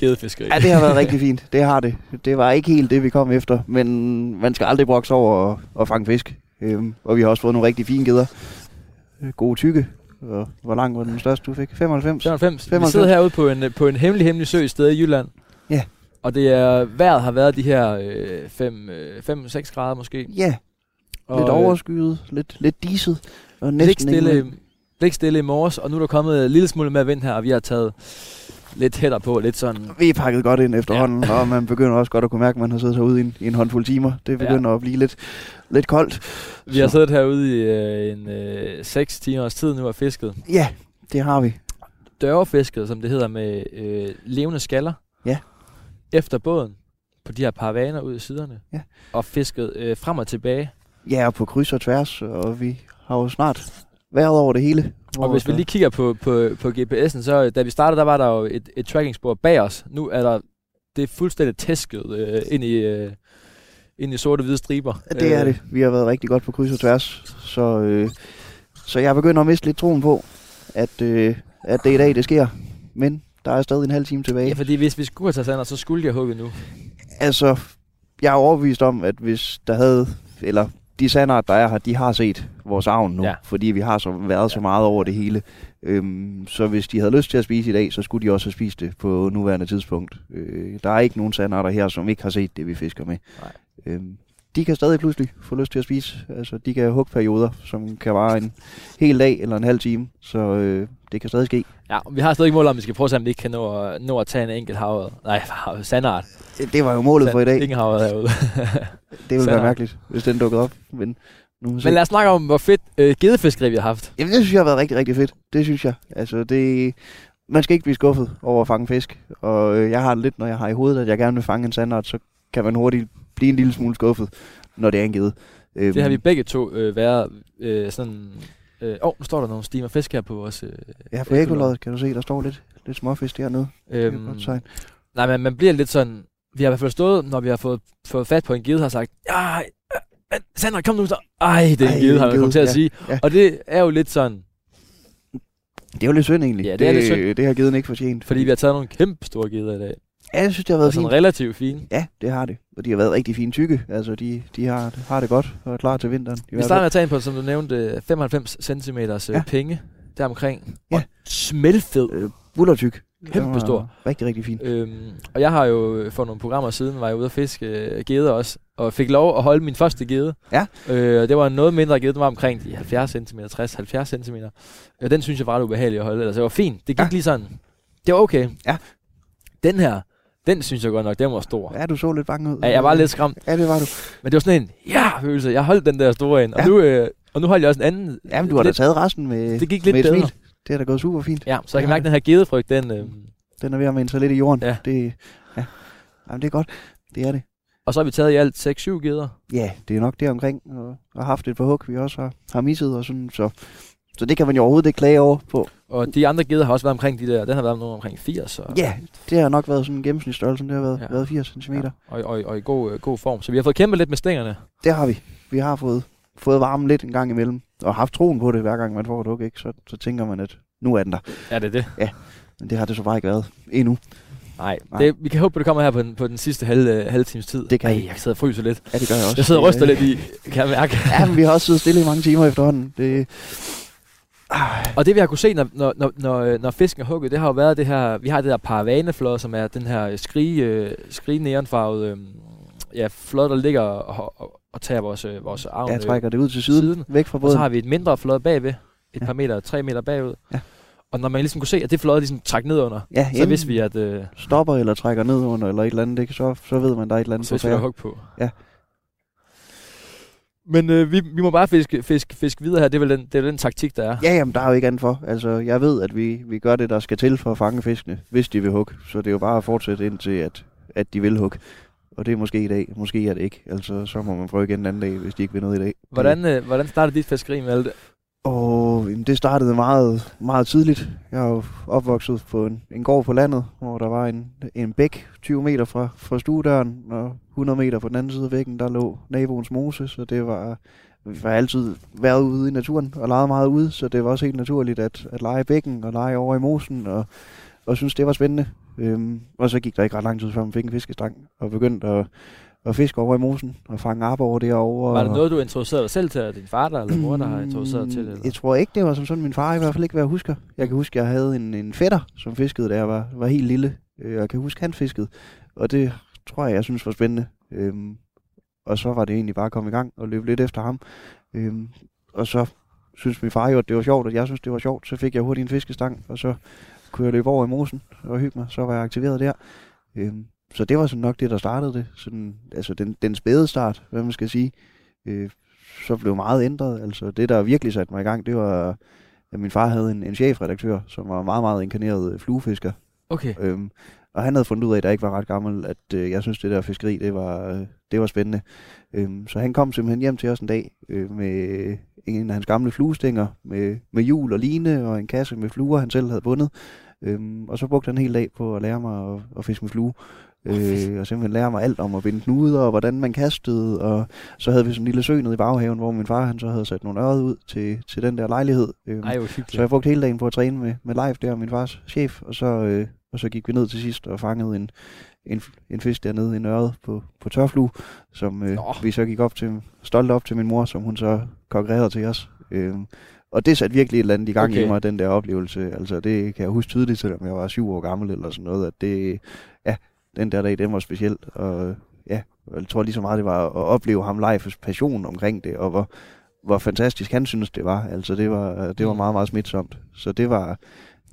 gedefiskeri. Ja, det har været rigtig fint. Det har det. Det var ikke helt det, vi kom efter, men man skal aldrig brokse over at, at fange fisk. Øhm, og vi har også fået nogle rigtig fine geder. Øh, Gode tykke. Og hvor lang var den største, du fik? 95? 95. Vi 95. sidder herude på en, øh, på en hemmelig, hemmelig sø et sted i Jylland. Ja. Og det er, vejret har været de her 5-6 grader måske. Ja, Og, lidt øh, overskyet, lidt, lidt diset. Og Ligge næsten stille, ingen- lig stille i morges, og nu er der kommet en lille smule mere vind her, og vi har taget lidt hætter på, lidt sådan... Vi er pakket godt ind efterhånden, ja. og man begynder også godt at kunne mærke, at man har siddet herude i en, i en håndfuld timer. Det begynder ja. at blive lidt, lidt koldt. Vi har Så- siddet herude i øh, en øh, 6 timers tid nu og fisket. Ja, det har vi. Dørfisket, som det hedder, med øh, levende skaller. Ja. Efter båden, på de her paravaner ud i siderne. Ja. Og fisket øh, frem og tilbage. Ja, og på kryds og tværs, og vi har jo snart været over det hele. Og hvis vi lige kigger på, på, på GPS'en, så da vi startede, der var der jo et, et trackingspor bag os. Nu er der det er fuldstændig tæsket øh, ind i øh, ind i sorte hvide striber. Det er Øh, det. Vi har været rigtig godt på kryds og tværs. Så, øh, så jeg begynder at miste lidt troen på, at, øh, at det i dag, det sker. Men der er stadig en halv time tilbage. Ja, fordi hvis vi skulle have taget så skulle jeg hugge nu. Altså, jeg er overbevist om, at hvis der havde, eller de sandart, der er her, de har set vores avn nu, ja. fordi vi har så været så meget over det hele. Øhm, så hvis de havde lyst til at spise i dag, så skulle de også have spist det på nuværende tidspunkt. Øh, der er ikke nogen sandarter her, som ikke har set det, vi fisker med. Nej. Øhm, de kan stadig pludselig få lyst til at spise. Altså, de kan have hugperioder, som kan vare en hel dag eller en halv time. Så øh, det kan stadig ske. Ja, vi har stadig ikke mål om, vi skal prøve at se, om vi ikke kan nå at, nå at tage en enkelt havet. Nej, sandart. Det, var jo målet for i dag. Ingen havet herude. Det ville være mærkeligt, hvis den dukkede op. Men, nu. Men lad os snakke om, hvor fedt øh, gedefiskeri vi har haft. Jamen, det synes jeg har været rigtig, rigtig fedt. Det synes jeg. Altså, det... Man skal ikke blive skuffet over at fange fisk. Og øh, jeg har det lidt, når jeg har i hovedet, at jeg gerne vil fange en sandart, så kan man hurtigt blive en lille smule skuffet, når det er en gede. Øhm, Det har vi begge to øh, været øh, sådan... Åh, øh, oh, nu står der nogle stimer fisk her på vores... Øh, Ja, på ekoloddet kan du se, der står lidt, lidt småfisk dernede. Det er øhm, nej, men man bliver lidt sådan... Vi har i hvert fald stået, når vi har fået, fået fat på en gede, har sagt, øh, Sandra, kom nu så. Ej, det er en gede, har en kommet til at gede, sige. ja. Og det er jo lidt sådan, Det er jo lidt synd egentlig. Ja, det er lidt synd. Det har geden ikke fortjent. fordi vi har taget nogle kæmpe store geder i dag. Ja, jeg synes, det har været sådan fint. relativt fine. Ja, det har det. Og de har været rigtig fine tykke. Altså, de, de har, har det godt og er klar til vinteren. Vi starter med at tage ind på, som du nævnte, 95 cm ja. Ja. penge deromkring. Ja. Og smelfed. Øh, bullertyk. Kæmpe Den var stor. Rigtig, rigtig fint. Øhm, og jeg har jo for nogle programmer siden, var jeg ude at fiske øh, geder også, og fik lov at holde min første gede. Ja. Øh, det var en noget mindre gede, den var omkring de 70 cm, 60-70 cm. Øh, den synes jeg var ret ubehagelig at holde, altså det var fint. Det gik Ja. lige sådan, det var okay. Ja. Den her, den synes jeg godt nok, den var stor. Ja, du så lidt bange ud. Ja, jeg var lidt skræmt, Ja, det var du. men det var sådan en ja-følelse. Jeg holdt den der store ind, og, Ja. nu, øh, og nu holdt jeg også en anden. Jamen, du har da lidt, taget resten med, Det gik lidt med bedre. smil. Det er da gået super fint. Ja, så jeg kan Ja. mærke, at den her gedefrygt, den... Øh, Den er ved at minde sig lidt i jorden. Ja. Det, ja. Jamen, det er godt. Det er det. og så har vi taget i alt 6-7 geder. Ja, det er nok det omkring. Og, og haft et par hug, vi også har, har misset og sådan. Så, så det kan man jo overhovedet ikke klage over på. Og de andre geder har også været omkring de der, den har været nogen omkring 80. Og, Ja, det har nok været sådan en gennemsnitsstørrelse. Det har været, Ja. ja. været 80 cm. Ja. Ja, og, og, og i god, øh, god form. Så vi har fået kæmpet lidt med stængerne. Det har vi. Vi har fået, fået varmen lidt en gang imellem. Og haft troen på det, hver gang man får et hug. Ikke? Så, så tænker man, at nu er den der. Ja, det er det. Men det har det så bare ikke været endnu. Nej, Nej. det, vi kan håbe, at det kommer her på den, på den sidste halve, halve times tid. Det kan Ej, jeg sidder og fryser lidt. Ja, det gør jeg også. Jeg sidder og ryster lidt i, kan jeg mærke. Ja, men vi har også siddet stille i mange timer efterhånden. Det, Og det vi har kunne se, når, når, når, når, når fisken er hugget, det har jo været det her, vi har det der paravaneflod, som er den her skrige, øh, skrige neonfarvede øh, ja, flod, der ligger og, og, og tager vores, øh, vores arm. jeg øh, trækker det ud til siden, siden. væk fra Og så båden. har vi et mindre flod bagved, et Ja. par meter, tre meter bagud. Ja. Og når man ligesom kunne se, at det flod ligesom træk ned under, Ja, så vidste vi, at øh, stopper eller trækker ned under eller et eller andet, ikke? Så, så ved man, der er et eller andet så på vidste vi, der var færre. hug på. Ja. Men øh, vi, vi må bare fiske, fiske, fiske videre her. Det er vel den, det er vel den taktik, der er. Ja, jamen, der er jo ikke andet for. Altså, jeg ved, at vi, vi gør det, der skal til for at fange fiskene, hvis de vil hugge. Så det er jo bare at fortsætte indtil, at, at de vil hugge. Og det er måske i dag, måske er det ikke. Altså, så må man prøve igen en anden dag, hvis de ikke vil noget i dag. Hvordan, øh, hvordan startede dit fiskeri med alt det? Og jamen, det startede meget, meget tidligt. Jeg er jo opvokset på en, en gård på landet, hvor der var en, en bæk 20 meter fra, fra stuedøren, og 100 meter på den anden side af væggen, der lå naboens mose, så det var, vi var altid været ude i naturen og leget meget ude, så det var også helt naturligt at, at lege i bækken og lege over i mosen, og, og synes det var spændende. Øhm, og så gik der ikke ret lang tid, før man fik en fiskestang, og begyndte at, at fiske over i mosen og fange op over derovre. Var det noget, du introducerede dig selv til, eller din far der, eller mor, der har introduceret til det? Mm, Eller? Jeg tror ikke, det var som sådan min far, i hvert fald ikke, hvad jeg husker. Jeg kan huske, jeg havde en, en fætter, som fiskede, da jeg var, var helt lille. Øh, Jeg kan huske, han fiskede, og det tror jeg, jeg synes var spændende. Øhm, og så var det egentlig bare at komme i gang og løbe lidt efter ham. Øhm, og så synes min far jo, at det var sjovt, og jeg synes, det var sjovt. Så fik jeg hurtigt en fiskestang, og så kunne jeg løbe over i mosen og hygge mig. Så var jeg aktiveret der. Øhm, så det var sådan nok det, der startede det. Sådan, altså den, den spæde start, hvad man skal sige. Øh, så blev meget ændret. Altså det, der virkelig satte mig i gang, det var, at min far havde en, en chefredaktør, som var meget, meget inkarneret øh, fluefisker. Okay. Øhm, og han havde fundet ud af, da jeg ikke var ret gammel, at øh, jeg synes, det der fiskeri, det var, øh, det var spændende. Øhm, så han kom simpelthen hjem til os en dag øh, med en af hans gamle fluestænger, med, med hjul og line og en kasse med fluer, han selv havde bundet. Øhm, og så brugte han en hel dag på at lære mig at, at fiske med flue. Øh, og simpelthen lære mig alt om at binde knuder, og hvordan man kastede, og så havde vi sådan en lille sø nede i baghaven, hvor min far han så havde sat nogle øret ud til, til den der lejlighed. Øhm, Ej, hvor så jeg brugte hele dagen på at træne med, med live der, min fars chef, og så, øh, og så gik vi ned til sidst og fangede en, en, en fisk dernede, en øret på, på tørflue, som øh, Nå. vi så gik op til, stolt op til min mor, som hun så konkurrerede til os. Øhm, og det satte virkelig et eller andet i gang. Okay. i mig, den der oplevelse. Altså det kan jeg huske tydeligt, selvom jeg var syv år gammel eller sådan noget, at det, ja, den der dag, den var speciel. Og ja, jeg tror lige så meget, det var at opleve ham Leifs passion omkring det, og hvor, hvor fantastisk han synes, det var. Altså det var, det var Mm. meget, meget smitsomt. Så det var,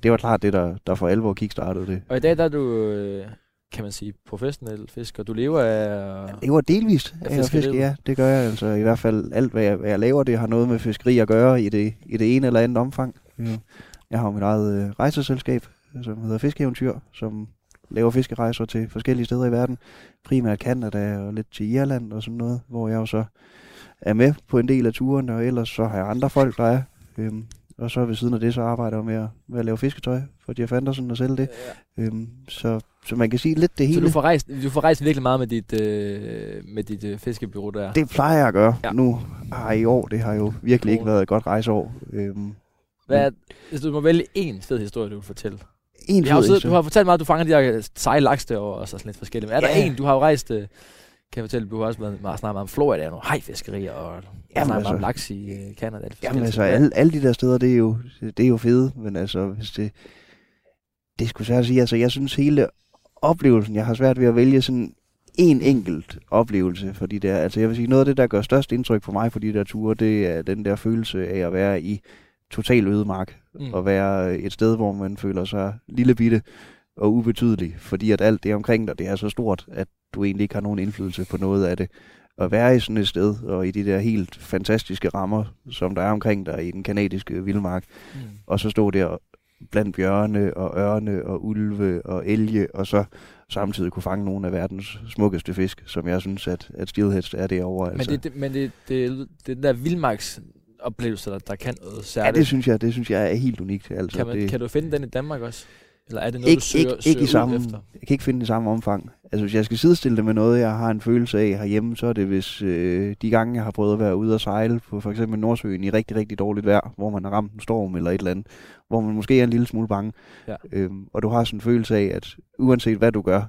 det var klart det, der, der for alvor kickstartede det. Og i dag der er du, øh, kan man sige, professionel fisker. Du lever af... Jeg lever delvist Af af fiske, ja, det gør jeg. Altså i hvert fald alt, hvad jeg, hvad jeg laver, det har noget med fiskeri at gøre i det, i det ene eller andet omfang. Ja. Jeg har mit eget øh, rejseselskab, som hedder Fiskeeventyr, som laver fiskerejser til forskellige steder i verden. Primært Canada og lidt til Irland og sådan noget, hvor jeg jo så er med på en del af turen, og ellers så har jeg andre folk, der er. Øhm, og så ved siden af det, så arbejder jeg med at, med at lave fisketøj for Jeff Anderson og sælge det. Øhm, så, så man kan sige lidt det Så hele. du får, rejst, du får rejst virkelig meget med dit, øh, med dit øh, fiskebureau der. Det plejer jeg at gøre. Ja. Ja. Nu har i år, det har jo virkelig ikke været et godt rejseår. Øhm, Hvad er, hvis du må vælge en fed historie, du vil fortælle. En Vi har siddet, du har fortalt meget, at du fanger de der seje laks derovre, og så sådan lidt forskelligt. Men er der Ja. en, du har jo rejst, øh, kan jeg fortælle, du har også været meget snakket om Florida, og nogle hajfiskerier, og Jamen, snakket meget om altså- laks i øh, Canada. Det Jamen forskellige altså, alle, alle de der steder, det er jo, det er jo fede, men altså, hvis det, det skulle svært at sige, altså, jeg synes hele oplevelsen, jeg har svært ved at vælge sådan en enkelt oplevelse, fordi det er, altså, jeg vil sige, noget af det, der gør størst indtryk på mig på de der ture, det er den der følelse af at være i total ødemark, Mm. og være et sted, hvor man føler sig lille bitte og ubetydelig, fordi at alt det omkring dig, det er så stort, at du egentlig ikke har nogen indflydelse på noget af det. At være i sådan et sted, og i de der helt fantastiske rammer, som der er omkring dig i den kanadiske vildmark, Mm. og så stå der blandt bjørne og ørne og ulve og elge, og så samtidig kunne fange nogle af verdens smukkeste fisk, som jeg synes, at, at steelheads er derovre. Men, Altså. det, det, men det, det, den der vildmarks oplevelse, der, der kan noget ja, særligt. det synes jeg, det synes jeg er helt unikt. Altså, kan, man, det, kan du finde den i Danmark også? Eller er det noget, ikke, du søger, ikke, søger ikke i samme, efter? Jeg kan ikke finde det i samme omfang. Altså, hvis jeg skal sidestille det med noget, jeg har en følelse af herhjemme, så er det, hvis øh, de gange, jeg har prøvet at være ude og sejle på for eksempel Nordsøen i rigtig, rigtig dårligt vejr, hvor man har ramt en storm eller et eller andet, hvor man måske er en lille smule bange, Ja. øhm, og du har sådan en følelse af, at uanset hvad du gør,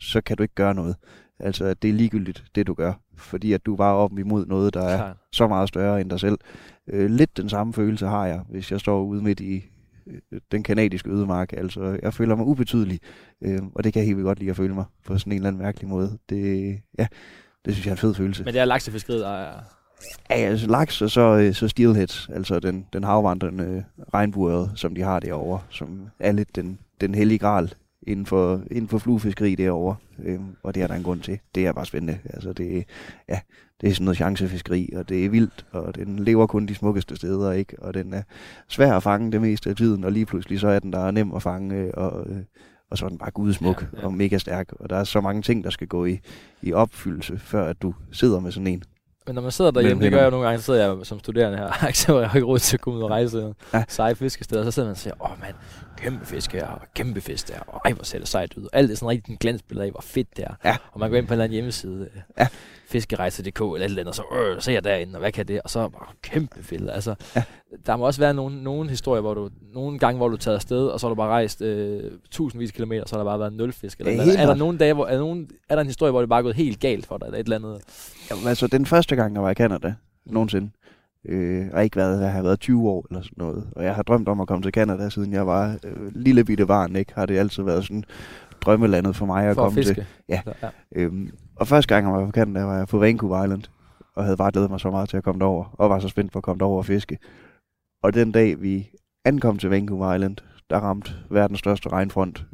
så kan du ikke gøre noget. Altså, at det er ligegyldigt, det du gør, fordi at du var op imod noget, der er Klart. så meget større end dig selv. Øh, lidt den samme følelse har jeg, hvis jeg står ude midt i øh, den kanadiske ødemark. Altså, jeg føler mig ubetydelig, øh, og det kan jeg helt vildt godt lide at føle mig på sådan en eller anden mærkelig måde. Det, ja, det synes jeg er en fed følelse. Men det er laksefiskeriet, der er... Ja, altså laks og så, øh, så steelhead, altså den, den havvandrende øh, regnbuede, som de har derovre, som er lidt den, den hellige gral inden for, inden for fluefiskeri derovre. Øhm, og det er der en grund til. Det er bare spændende. Altså det, ja, det er sådan noget chancefiskeri, og det er vildt, og den lever kun de smukkeste steder, ikke? Og den er svær at fange det meste af tiden, og lige pludselig så er den der nem at fange, øh, og, øh, og så er den bare gudsmuk Ja, ja, og mega stærk. Og der er så mange ting, der skal gå i, i opfyldelse, før at du sidder med sådan en. Men når man sidder derhjemme, Mellem det gør jeg jo nogle gange, så sidder jeg som studerende her, så jeg har ikke råd til at komme ud og rejse Ja. ja. seje fiskesteder, og så sidder man og siger, åh mand, kæmpe fisk her, og kæmpe fisk der, og ej, hvor ser det sejt ud. Og alt det er sådan rigtig en glansbillede af, hvor fedt det er. Ja. Og man går ind på en eller anden hjemmeside, øh, Ja. fiskerejse.dk eller et eller andet, og så øh, ser jeg derinde, og hvad kan det? Og så åh, kæmpe fedt. Altså, Ja. der må også være nogle, nogle historier, hvor du, nogle gange, hvor du er taget afsted, og så har du bare rejst øh, tusindvis af kilometer, så har der bare været nul fisk. Eller, Ja, eller, er, der nogle dage, hvor, er, der nogen, er der en historie, hvor det bare er gået helt galt for dig, eller et eller andet? Jamen, altså, den første gang, jeg var i Canada, nogensinde, øh, har ikke været, jeg har været 20 år eller sådan noget, og jeg har drømt om at komme til Canada, siden jeg var øh, lille bitte barn, ikke? Har det altid været sådan drømmelandet for mig at For at komme til. fiske? Ja. ja. Øhm, og første gang, jeg var på Canada, var jeg på Vancouver Island, og havde bare glædet mig så meget til at komme derover, og var så spændt på at komme derover og fiske. Og den dag, vi ankom til Vancouver Island, der ramte verdens største regnfront.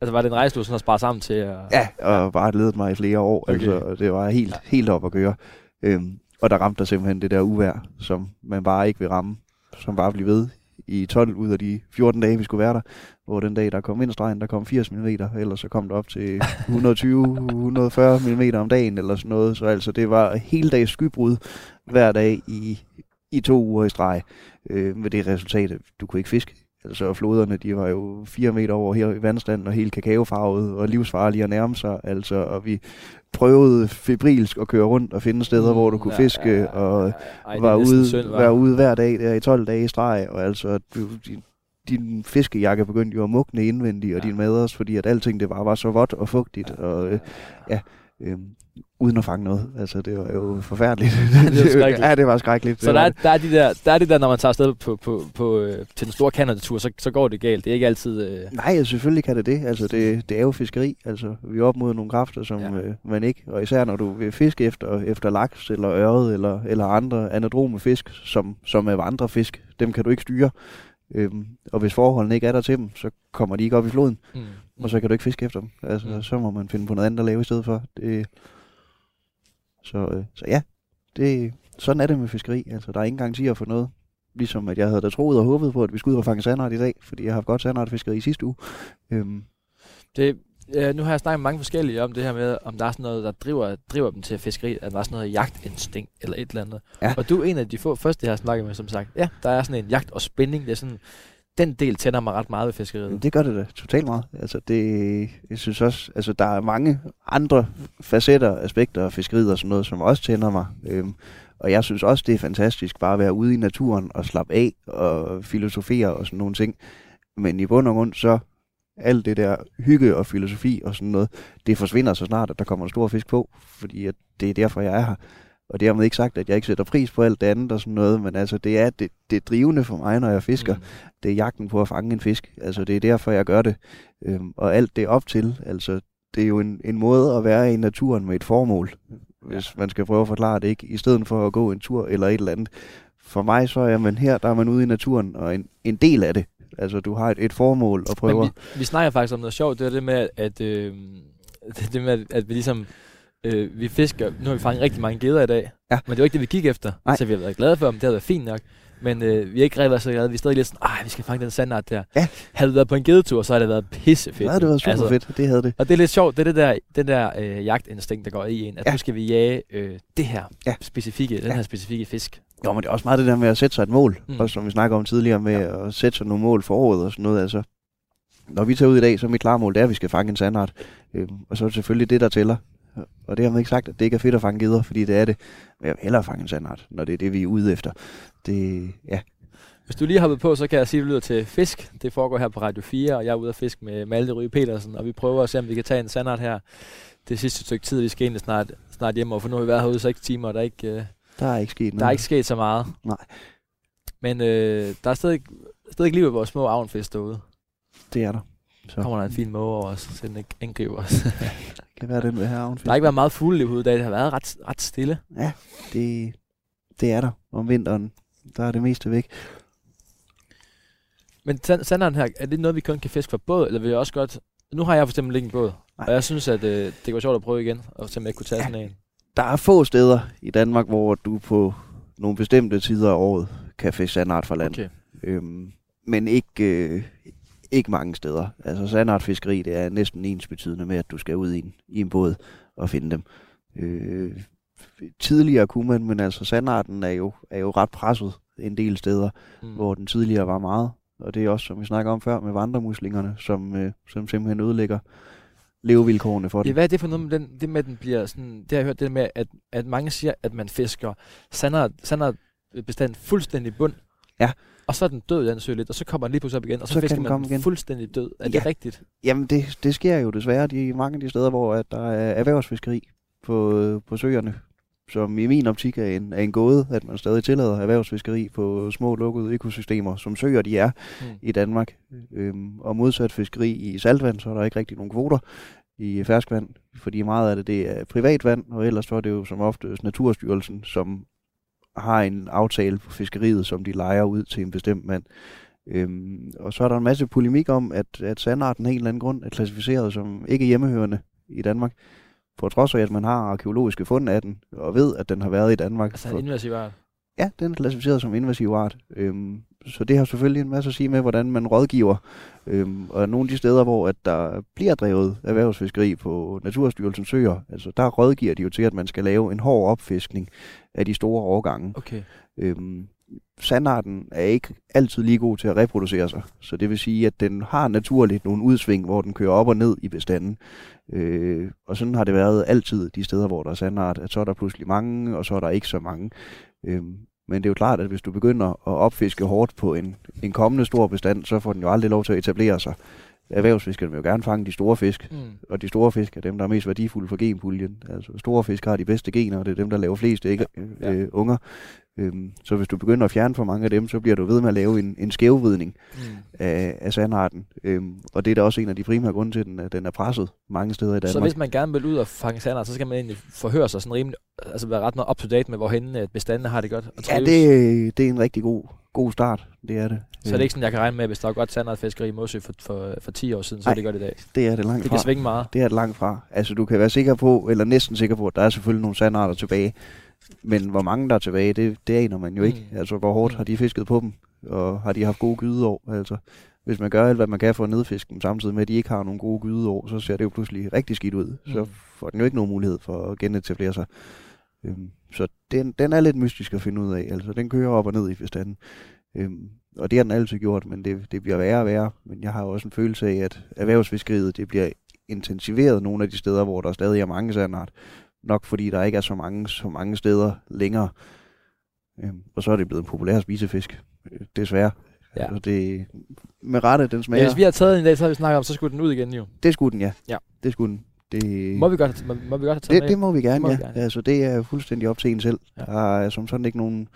Altså var det en rejse, du sådan har sparet sammen til? At... Ja, og bare glædet mig i flere år. Okay. Altså, og det var helt, Ja. helt op at køre. Øhm, og der ramte der simpelthen det der uvær, som man bare ikke vil ramme, som bare blev ved i 12 ud af de 14 dage, vi skulle være der. Hvor den dag, der kom vindstregen, der kom 80 mm, ellers så kom det op til 120-140 mm om dagen, eller sådan noget. Så altså, det var hele dags skybrud hver dag i, i to uger i streg. Øh, med det resultat, at du kunne ikke fiske. Altså floderne, de var jo 4 meter over her i vandstanden, og helt kakaofarvet, og livsfarlige at nærme sig. Altså, og vi prøvede febrilsk at køre rundt og finde steder, hvor du kunne Mm, Ja, fiske, ja, ja, og ja, ja. Ej, var ude, synd, var ude hver dag der i 12 dage i streg, og altså, din, din fiskejakke begyndte jo at mugne indvendigt, og Ja. din mad også, fordi at alting det bare var så vådt og fugtigt, og øh, ja, øh, uden at fange noget. Altså, det var jo forfærdeligt. Det var skrækkeligt. ja, det var skrækkeligt. Så der er, der, er de der, der er det der, når man tager afsted på, på, på, øh, til den store Canada-tur, så, så går det galt. Det er ikke altid... Øh, Nej, selvfølgelig kan det det. Altså, det, det er jo fiskeri. Altså, vi er op mod nogle kræfter, som Ja. øh, man ikke... Og især når du vil fiske efter, efter laks eller øret eller, eller andre anadrome fisk, som, som er andre fisk, dem kan du ikke styre. Øhm, og hvis forholdene ikke er der til dem, så kommer de ikke op i floden, mm, og så kan du ikke fiske efter dem. Altså, Mm. så må man finde på noget andet at lave i stedet for. Det, så, øh, så ja, det, sådan er det med fiskeri. Altså, der er ingen garantier for noget. Ligesom at jeg havde da troet og håbet på, at vi skulle ud og fange sandart i dag, fordi jeg har haft godt sandartfiskeri i sidste uge. Øhm, det, øh, nu har jeg snakket med mange forskellige om det her med, om der er sådan noget, der driver, driver dem til fiskeri, at der er sådan noget jagtinstinkt eller et eller andet. Ja. Og du er en af de få første, jeg har snakket med, som sagt, ja, der er sådan en jagt og spænding. Det er sådan, den del tænder mig ret meget ved fiskeriet. Det gør det da totalt meget. Altså det, jeg synes også, altså der er mange andre facetter, aspekter af fiskeriet og sådan noget, som også tænder mig. Øhm, og jeg synes også, det er fantastisk bare at være ude i naturen og slappe af og filosofere og sådan nogle ting. Men i bund og grund, så alt det der hygge og filosofi og sådan noget, det forsvinder så snart, at der kommer en stor fisk på, fordi at det er derfor, jeg er her. Og det har man ikke sagt, at jeg ikke sætter pris på alt det andet og sådan noget, men altså det er det, det drivende for mig, når jeg fisker Mm. det er jagten på at fange en fisk. Altså, det er derfor, jeg gør det. Øhm, og alt det op til, altså, det er jo en, en måde at være i naturen med et formål, hvis man skal prøve at forklare det, ikke? I stedet for at gå en tur eller et eller andet. For mig så er man her, der er man ude i naturen, og en, en del af det. Altså, du har et, et formål og prøver... Men vi, vi snakker faktisk om noget sjovt, det er det med, at, øh, det, det med, at vi ligesom, øh, vi fisker, nu har vi fanget rigtig mange geder i dag, Ja. men det var ikke det, vi gik efter, Nej. så vi har været glade for dem, det har været fint nok, men øh, vi har ikke rigtig været så glade, vi er stadig lidt sådan, ej, vi skal fange den sandart der. Ja. Havde vi været på en gedetur, så har det været pissefedt. Ja, det var super altså, fedt, det havde det. Og det er lidt sjovt, det er det der, den der øh, jagtinstinkt, der går i en, at ja. Nu skal vi jage øh, det her Ja. specifikke, den Ja. her specifikke fisk. Jo, men det er også meget det der med at sætte sig et mål, Mm. også som vi snakker om tidligere, med ja. at sætte sig nogle mål for året og sådan noget. Altså, når vi tager ud i dag, så er mit klare mål, det er, at vi skal fange en sandart. Øhm, og så er det selvfølgelig det, der tæller. Og det har man ikke sagt, at det ikke er fedt at fange geder, fordi det er det. Men jeg vil hellere fange en sandart, når det er det, vi er ude efter. Det, ja, Hvis du lige har hoppet på, så kan jeg sige, at du lytter til Fisk. Det foregår her på Radio 4, og jeg er ude at fiske med Malte Ryge Petersen, og vi prøver at se, om vi kan tage en sandart her det sidste stykke tid. Vi skal egentlig snart, snart hjem, og for nu har vi været herude i 6 timer, og der er ikke, øh, der er ikke sket noget. der er ikke sket så meget. Nej. Men øh, der er stadig, stadig liv i vores små avnfisk derude. Det er der. Så kommer der en fin måge over os, så den angriber os. kan være den ved her der har ikke været meget fugleliv i dag, det har været ret, ret stille. Ja, det, det er der om vinteren. Der er det meste væk. Men sand- sanderen her, er det noget, vi kun kan fiske fra båd, eller vil jeg også godt... Nu har jeg for eksempel ikke en båd, Nej. og jeg synes, at øh, det går sjovt at prøve igen, og se om jeg kunne tage Ja. sådan en. Der er få steder i Danmark, hvor du på nogle bestemte tider af året kan fiske sandart fra land. Okay. Øhm, men ikke, øh, ikke mange steder. Altså sandartfiskeri, det er næsten ens betydende med, at du skal ud i en, i en båd og finde dem. Øh, tidligere kunne man, men altså sandarten er jo, er jo ret presset en del steder, Mm. hvor den tidligere var meget. Og det er også, som vi snakker om før, med vandremuslingerne, som, øh, som simpelthen ødelægger levevilkårene for Ja, den. hvad er det for noget med den, det med, den bliver sådan, det har jeg hørt det med, at, at mange siger, at man fisker sandart, sandart bestand fuldstændig bund. Ja. Og så er den død, den sø lidt, og så kommer den lige pludselig op igen, og så, Så fisker den man den igen. fuldstændig død. Er Ja. det rigtigt? Jamen, det, det sker jo desværre de mange af de steder, hvor at der er erhvervsfiskeri på, på søerne, som i min optik er en, er en gåde, at man stadig tillader erhvervsfiskeri på små lukkede økosystemer, som søer de er Mm. i Danmark. Øhm, og modsat fiskeri i saltvand, så er der ikke rigtig nogen kvoter i ferskvand, fordi meget af det, det er privatvand, og ellers så er det jo som ofte Naturstyrelsen, som har en aftale på fiskeriet, som de leger ud til en bestemt mand. Øhm, og så er der en masse polemik om, at, at sandarten af en eller anden grund er klassificeret som ikke hjemmehørende i Danmark, på trods af, at man har arkeologiske fund af den, og ved, at den har været i Danmark. Altså for- en invasiv art. Ja, den er klassificeret som invasiv art. Øhm, så det har selvfølgelig en masse at sige med, hvordan man rådgiver. Øhm, og nogle af de steder, hvor at der bliver drevet erhvervsfiskeri på Naturstyrelsens søer, altså der rådgiver de jo til, at man skal lave en hård opfiskning af de store årgange. Okay. Øhm, sandarten er ikke altid lige god til at reproducere sig, så det vil sige, at den har naturligt nogle udsving, hvor den kører op og ned i bestanden. Øh, og sådan har det været altid de steder, hvor der er sandart, at så er der pludselig mange, og så er der ikke så mange. Øhm, men det er jo klart, at hvis du begynder at opfiske hårdt på en, en kommende stor bestand, så får den jo aldrig lov til at etablere sig. Erhvervsfiskerne vil jo gerne fange de store fisk, Mm. og de store fisk er dem, der er mest værdifulde for genpuljen. Altså store fisk har de bedste gener, og det er dem, der laver flest øh, Ja. øh, unger. Øhm, så hvis du begynder at fjerne for mange af dem, så bliver du ved med at lave en, en skævvridning Mm. af, af sandarten. Øhm, og det er da også en af de primære grunde til, at den, er- den er presset mange steder i Danmark. Så hvis man gerne vil ud og fange sandart, så skal man egentlig forhøre sig sådan rimelig, altså være ret meget up to date med, hvorhen øh, bestandene har det godt og ja, trives. det, det er en rigtig god, god start. Det er det. Så er det ikke sådan, jeg kan regne med, at hvis der var godt sandartfiskeri i Morsø for, for, for 10 år siden, så er Nej. det godt i dag. Det er det langt Det fra. kan svinge meget. Det er det langt fra. Altså, du kan være sikker på, eller næsten sikker på, at der er selvfølgelig nogle sandarter tilbage. Men hvor mange der er tilbage, det, det aner man jo ikke. Mm. Altså, hvor hårdt Mm. har de fisket på dem? Og har de haft gode gydeår? Altså, hvis man gør alt, hvad man kan for at nedfiske dem, samtidig med, at de ikke har nogen gode gydeår, så ser det jo pludselig rigtig skidt ud. Så Mm. får den jo ikke nogen mulighed for at genetablere sig. Øhm, så den, den er lidt mystisk at finde ud af. Altså, den kører op og ned i bestanden. Øhm, og det har den altid gjort, men det, det bliver værre og værre. Men jeg har også en følelse af, at erhvervsfiskeriet det bliver intensiveret nogle af de steder, hvor der stadig er mange sandart. Nok fordi der ikke er så mange, så mange steder længere. Øhm, og så er det blevet en populær spisefisk. Øh, desværre. Ja. Altså det, med rette, den smager. hvis vi har taget den i dag, så har vi snakket om, så skulle den ud igen jo. Det skulle den, ja. Ja. Det skulle den. Det, Må vi godt, må, må vi godt have taget det, den det må vi gerne, må vi ja. gerne. Altså, det er fuldstændig op til en selv. Ja. Ja. Der er som sådan ikke nogen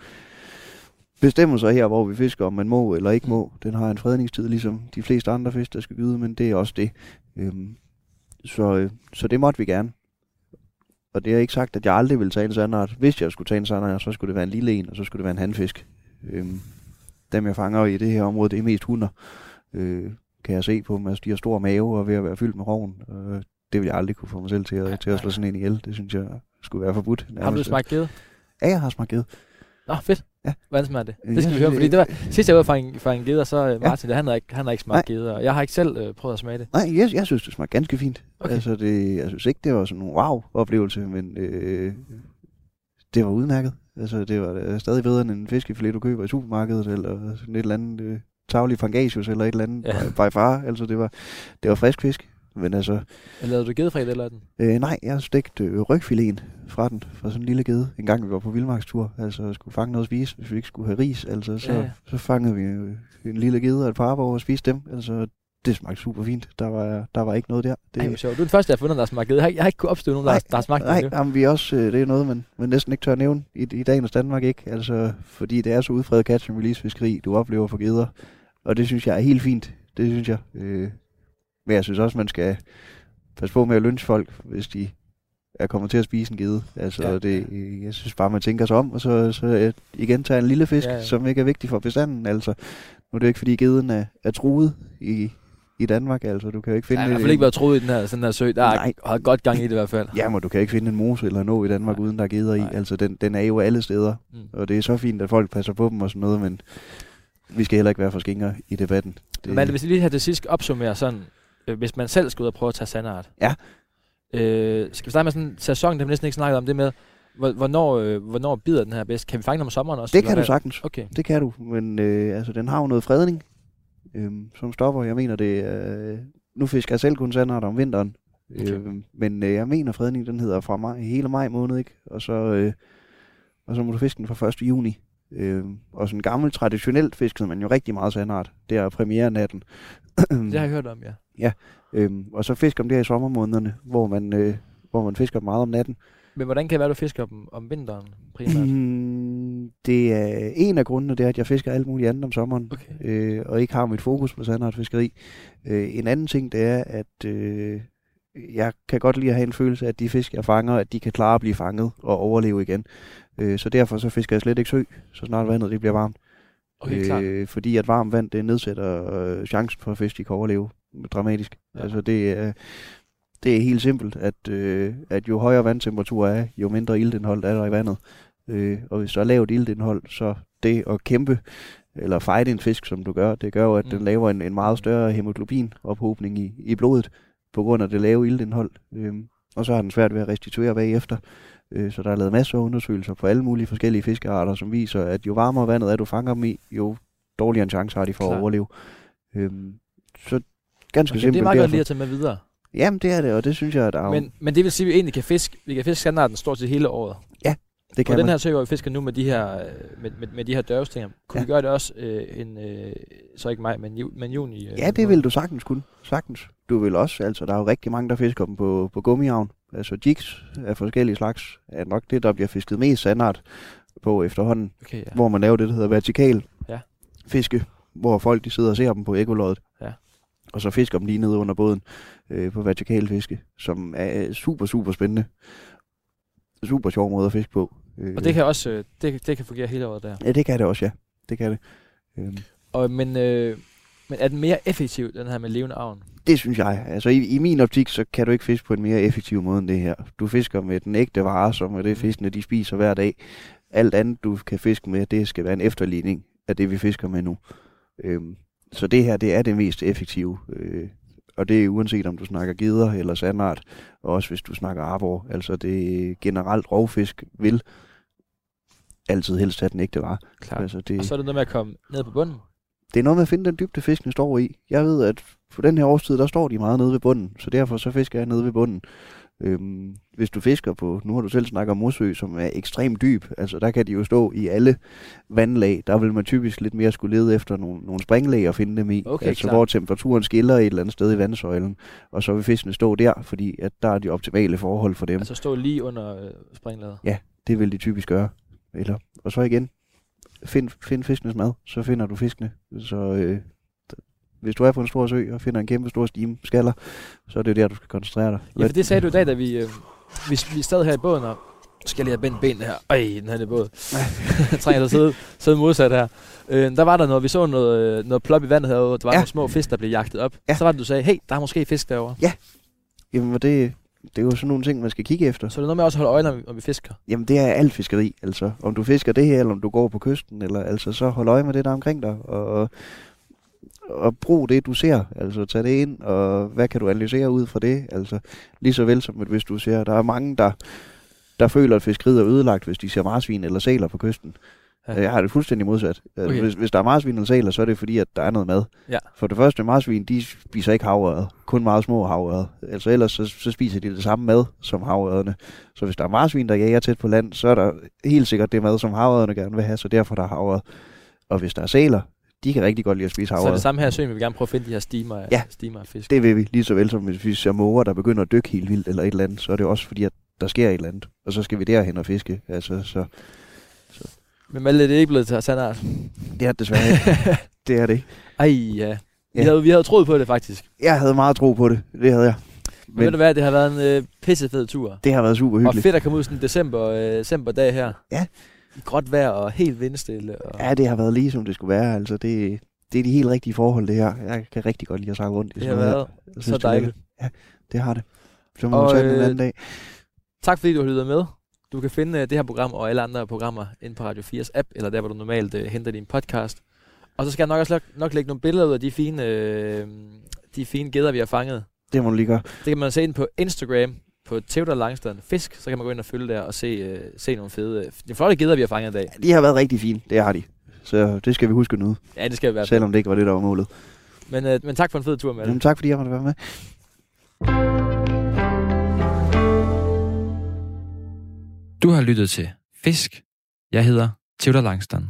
bestemmelser her, hvor vi fisker, om man må eller ikke må. Den har en fredningstid, ligesom de fleste andre fisk, der skal gyde, men det er også det. Øhm, så, øh, så det måtte vi gerne. Og det er ikke sagt, at jeg aldrig ville tage en sandart. Hvis jeg skulle tage en sandart, så skulle det være en lille en, og så skulle det være en handfisk. Øhm, dem jeg fanger i det her område, det er mest hunder. Øh, kan jeg se på dem. Altså, de har stor mave og ved at være fyldt med rovn. Øh, det vil jeg aldrig kunne få mig selv til at, til at slå sådan en ihjel. Det synes jeg skulle være forbudt. Har du nærmest. smagt gede? Ja, jeg har smagt gede. Nå, fedt. Ja. Hvordan smager det? Øh, Det skal jeg vi høre, fordi det- var, sidst jeg var for en, for en geder, så øh. Martin, ja. han, har ikke, han har ikke smagt geder, og jeg har ikke selv øh, prøvet at smage det. Nej, jeg, jeg synes, det smagte ganske fint. Okay. Altså, det, jeg synes ikke, det var sådan en wow-oplevelse, men øh, det var udmærket. Altså, det var øh, stadig bedre end en fiskefilet, du køber i supermarkedet, eller sådan et eller andet øh, tavlig pangasius, eller et eller andet Ja. by far. Altså, det var, det var frisk fisk. Men altså, lavede du gedefred eller den? øh, nej, jeg har stegt øh, rygfiléen fra den, fra sådan en lille gede, en gang vi var på vildmarkstur. Altså, skulle fange noget at spise, hvis vi ikke skulle have ris. Altså, så, Ja, så fangede vi øh, en lille gede og et par og spiste dem. Altså, det smagte super fint. Der var, der var ikke noget der. Det, Ej, hvor sjovt. Du er den første, jeg har fundet, der har smagt gede. Jeg har, ikke- jeg har ikke kunnet opstøve nogen, der, har- der har smagt nej, den. jo. jamen, vi også, øh, det er noget, man, man næsten ikke tør nævne i, i dagens Danmark, ikke? Altså, fordi det er så udfredet catch and release fiskeri, du oplever for geder. Og det synes jeg er helt fint. Det synes jeg. Øh, men jeg synes også, man skal passe på med at lynche folk, hvis de er kommet til at spise en gede. Altså, Ja. ja. det, jeg synes bare, man tænker sig om, og så, så igen tager en lille fisk, Ja, ja, ja. ja. som ikke er vigtig for bestanden. Altså, nu er det jo ikke, fordi geden er, er truet i, i Danmark. Altså, du kan jo ikke finde... har i hvert fald ikke været troet i den her, sådan her sø. Der er Nej. har godt gang i det i hvert fald. Ja, men du kan ikke finde en mose eller en å i Danmark, Nej. uden der er geder i. Altså, den, den er jo alle steder. Mm. Og det er så fint, at folk passer på dem og sådan noget, men vi skal heller ikke være for skingre i debatten. Det... Men hvis vi lige her til sidst skal opsummere sådan, øh, hvis man selv skal ud og prøve at tage sandart. Ja. Øh, skal vi starte med sådan en sæson, det har vi næsten ikke snakket om, det med, Hvor- Hvornår, øh, hvornår bider den her bedst? Kan vi fange den om sommeren også? Det kan du sagtens. Okay. Det kan du, men øh, altså, den har jo noget fredning, øh, som stopper. Jeg mener det, øh, nu fisker jeg selv kun sandart om vinteren, Okay. øh, men øh, jeg mener fredning, den hedder fra maj, hele maj måned, ikke? Og så, øh, og så må du fiske den fra 1. juni. Øh, og sådan gammel, traditionelt fiskede man jo rigtig meget sandart. Det er premiere-natten. Det har jeg hørt om, ja. øhm, og så fisker man der i sommermånederne, hvor man, øh, hvor man fisker meget om natten. Men hvordan kan det være, du fisker dem om vinteren primært? Mm, det er en af grundene, det er, at jeg fisker alt muligt andet om sommeren. Okay. øh, og ikke har mit fokus på sandartfiskeri. Øh, en anden ting, det er, at øh, jeg kan godt lide at have en følelse af, at de fisk, jeg fanger, at de kan klare at blive fanget og overleve igen. Øh, så derfor så fisker jeg slet ikke sø, så snart vandet det bliver varmt. Okay, øh, fordi at varmt vand, det nedsætter øh, chancen for, at fisk de kan overleve dramatisk. Ja. Altså det er, det er helt simpelt, at, øh, at jo højere vandtemperatur er, jo mindre iltindhold er der i vandet. Øh, og hvis der er lavt iltindhold, så det at kæmpe eller fight en fisk, som du gør, det gør jo, at Mm. den laver en, en meget større hemoglobinophobning i, i blodet på grund af det lave iltindhold. Øhm, og så har den svært ved at restituere bagefter. Øh, så der er lavet masser af undersøgelser på alle mulige forskellige fiskearter, som viser, at jo varmere vandet er, du fanger dem i, jo dårligere en chance har de for Klar. at overleve. Øhm, så ganske Okay, simpelt. det er meget godt derfor. lige at tage med videre. Jamen, det er det, og det synes jeg, at der er, Men, men det vil sige, at vi egentlig kan fiske, vi kan fiske standarden stort set hele året. det På kan den man. her sø, hvor vi fisker nu med de her, øh, med, med, med de her dørvestinger, kunne Ja. vi gøre det også øh, en, øh, så ikke maj, men, ju, men juni? Øh, Ja, det vil du sagtens kunne. Sagtens. Du vil også, altså der er jo rigtig mange, der fisker dem på, på gummiavn. Altså jigs af forskellige slags er nok det, der bliver fisket mest sandart på efterhånden. Okay, ja. Hvor man laver det, der hedder vertikal Ja. fiske, hvor folk de sidder og ser dem på ekoloddet. Ja. Og så fisker dem lige nede under båden øh, på vertikal fiske, som er super, super spændende. Super sjov måde at fiske på. Øh, Og det kan også øh, det, det kan fungere hele året der. Ja, det kan det også, ja. Det kan det. Øhm, Og, men, øh, men er den mere effektiv, den her med levende avn? Det synes jeg. Altså i, i min optik, så kan du ikke fiske på en mere effektiv måde end det her. Du fisker med den ægte vare, som er det fiskene, de spiser hver dag. Alt andet, du kan fiske med, det skal være en efterligning af det, vi fisker med nu. Øhm, så det her, det er det mest effektive. Øh, og det er uanset om du snakker gider eller sandart, og også hvis du snakker arbor. Altså det er generelt rovfisk vil altid helst have den ægte vare. Klart. Altså det, Og så er det noget med at komme ned på bunden. Det er noget med at finde den dybde, fiskene står i. Jeg ved, at på den her årstid, der står de meget nede ved bunden, så derfor så fisker jeg nede ved bunden. Øhm, hvis du fisker på, nu har du selv snakket om Mosø, som er ekstremt dyb, altså der kan de jo stå i alle vandlag. Der vil man typisk lidt mere skulle lede efter nogle, nogle springlag og finde dem i. Okay, altså klart. hvor temperaturen skiller et eller andet sted i vandsøjlen, og så vil fiskene stå der, fordi at der er de optimale forhold for dem. Altså stå lige under øh, springlaget. Det vil de typisk gøre. Eller, og så igen, find, find fiskenes mad, så finder du fiskene. Så øh, hvis du er på en stor sø og finder en kæmpe stor stime skaller, så er det der, du skal koncentrere dig. Ja, for det sagde du i dag, da vi, øh, vi, vi sad her i båden, og skal lige have bendt benene her. Ej, den her i båd. Trænger til at sidde, sidde modsat her. Øh, der var der noget, vi så noget, øh, noget plop i vandet herude. Der var ja. Ja. nogle små fisk, der blev jagtet op. Ja. Ja. Så var det, du sagde, hey, der er måske fisk derovre. Jamen, og det, det er jo sådan nogle ting, man skal kigge efter. Så det er noget med også at holde øje, når vi, når vi fisker. Jamen, det er alt fiskeri, altså. Om du fisker det her, eller om du går på kysten, eller altså, så hold øje med det, der er omkring dig, og, og brug det, du ser. Altså, tag det ind, og hvad kan du analysere ud fra det? Altså, lige så vel som, at hvis du ser, der er mange, der, der føler, at fiskeriet er ødelagt, hvis de ser marsvin eller sæler på kysten. Ja. Ja. Jeg har det fuldstændig modsat. Altså, Okay. hvis, hvis der er marsvin eller sæler, så er det fordi, at der er noget mad. Ja. For det første, marsvin, de spiser ikke havøret. Kun meget små havøret. Altså ellers så, så spiser de det samme mad som havørredene. Så hvis der er marsvin, der jager tæt på land, så er der helt sikkert det mad, som havørredene gerne vil have, så derfor der er havøret. Og hvis der er sæler, de kan rigtig godt lide at spise Så er havøret. det samme her i søen, vi vil gerne prøve at finde de her stimer, af- Ja. stimer af fisk. Det vil vi, lige så vel som hvis vi ser måger, der begynder at dykke helt vildt eller et eller andet, så er det også fordi, at der sker et eller andet. Og så skal vi derhen og fiske. Altså, så Men Malte, det er ikke blevet til sandart. det er det desværre ikke. det er det ikke. Ej, ja. Vi, Ja. havde, vi havde troet på det, faktisk. Jeg havde meget tro på det. Det havde jeg. Men, ved Men du hvad, det har været en øh, pissefed tur. det har været super Og hyggeligt. fedt at komme ud sådan en december, øh, decemberdag her. Ja. I gråt vejr og helt vindstille. Og... Ja, det har været lige som det skulle være. Altså, det, det er de helt rigtige forhold, det her. Jeg kan rigtig godt lide at sejle rundt i det har været her. Så det dejligt. lækkert. Det har det. Så må Og, vi tage en øh, anden dag. Tak fordi du har lyttet med. Du kan finde øh, det her program og alle andre programmer inde på Radio 4's app, eller der, hvor du normalt øh, henter din podcast. Og så skal jeg nok også nok, nok lægge nogle billeder ud af de fine, øh, de fine gæder, vi har fanget. Det må du lige gøre. Det kan man se ind på Instagram, på Theodor Langstad Fisk, så kan man gå ind og følge der og se, øh, se nogle fede, øh, de flotte geder, vi har fanget i dag. De har været rigtig fine, det har de. Så det skal vi huske nu, Ja, det skal vi være. selvom det ikke var det, der var målet. Men, øh, men tak for en fed tur med Jamen, tak fordi jeg måtte være med. Du har lyttet til Fisk. Jeg hedder Theodor Langstrand.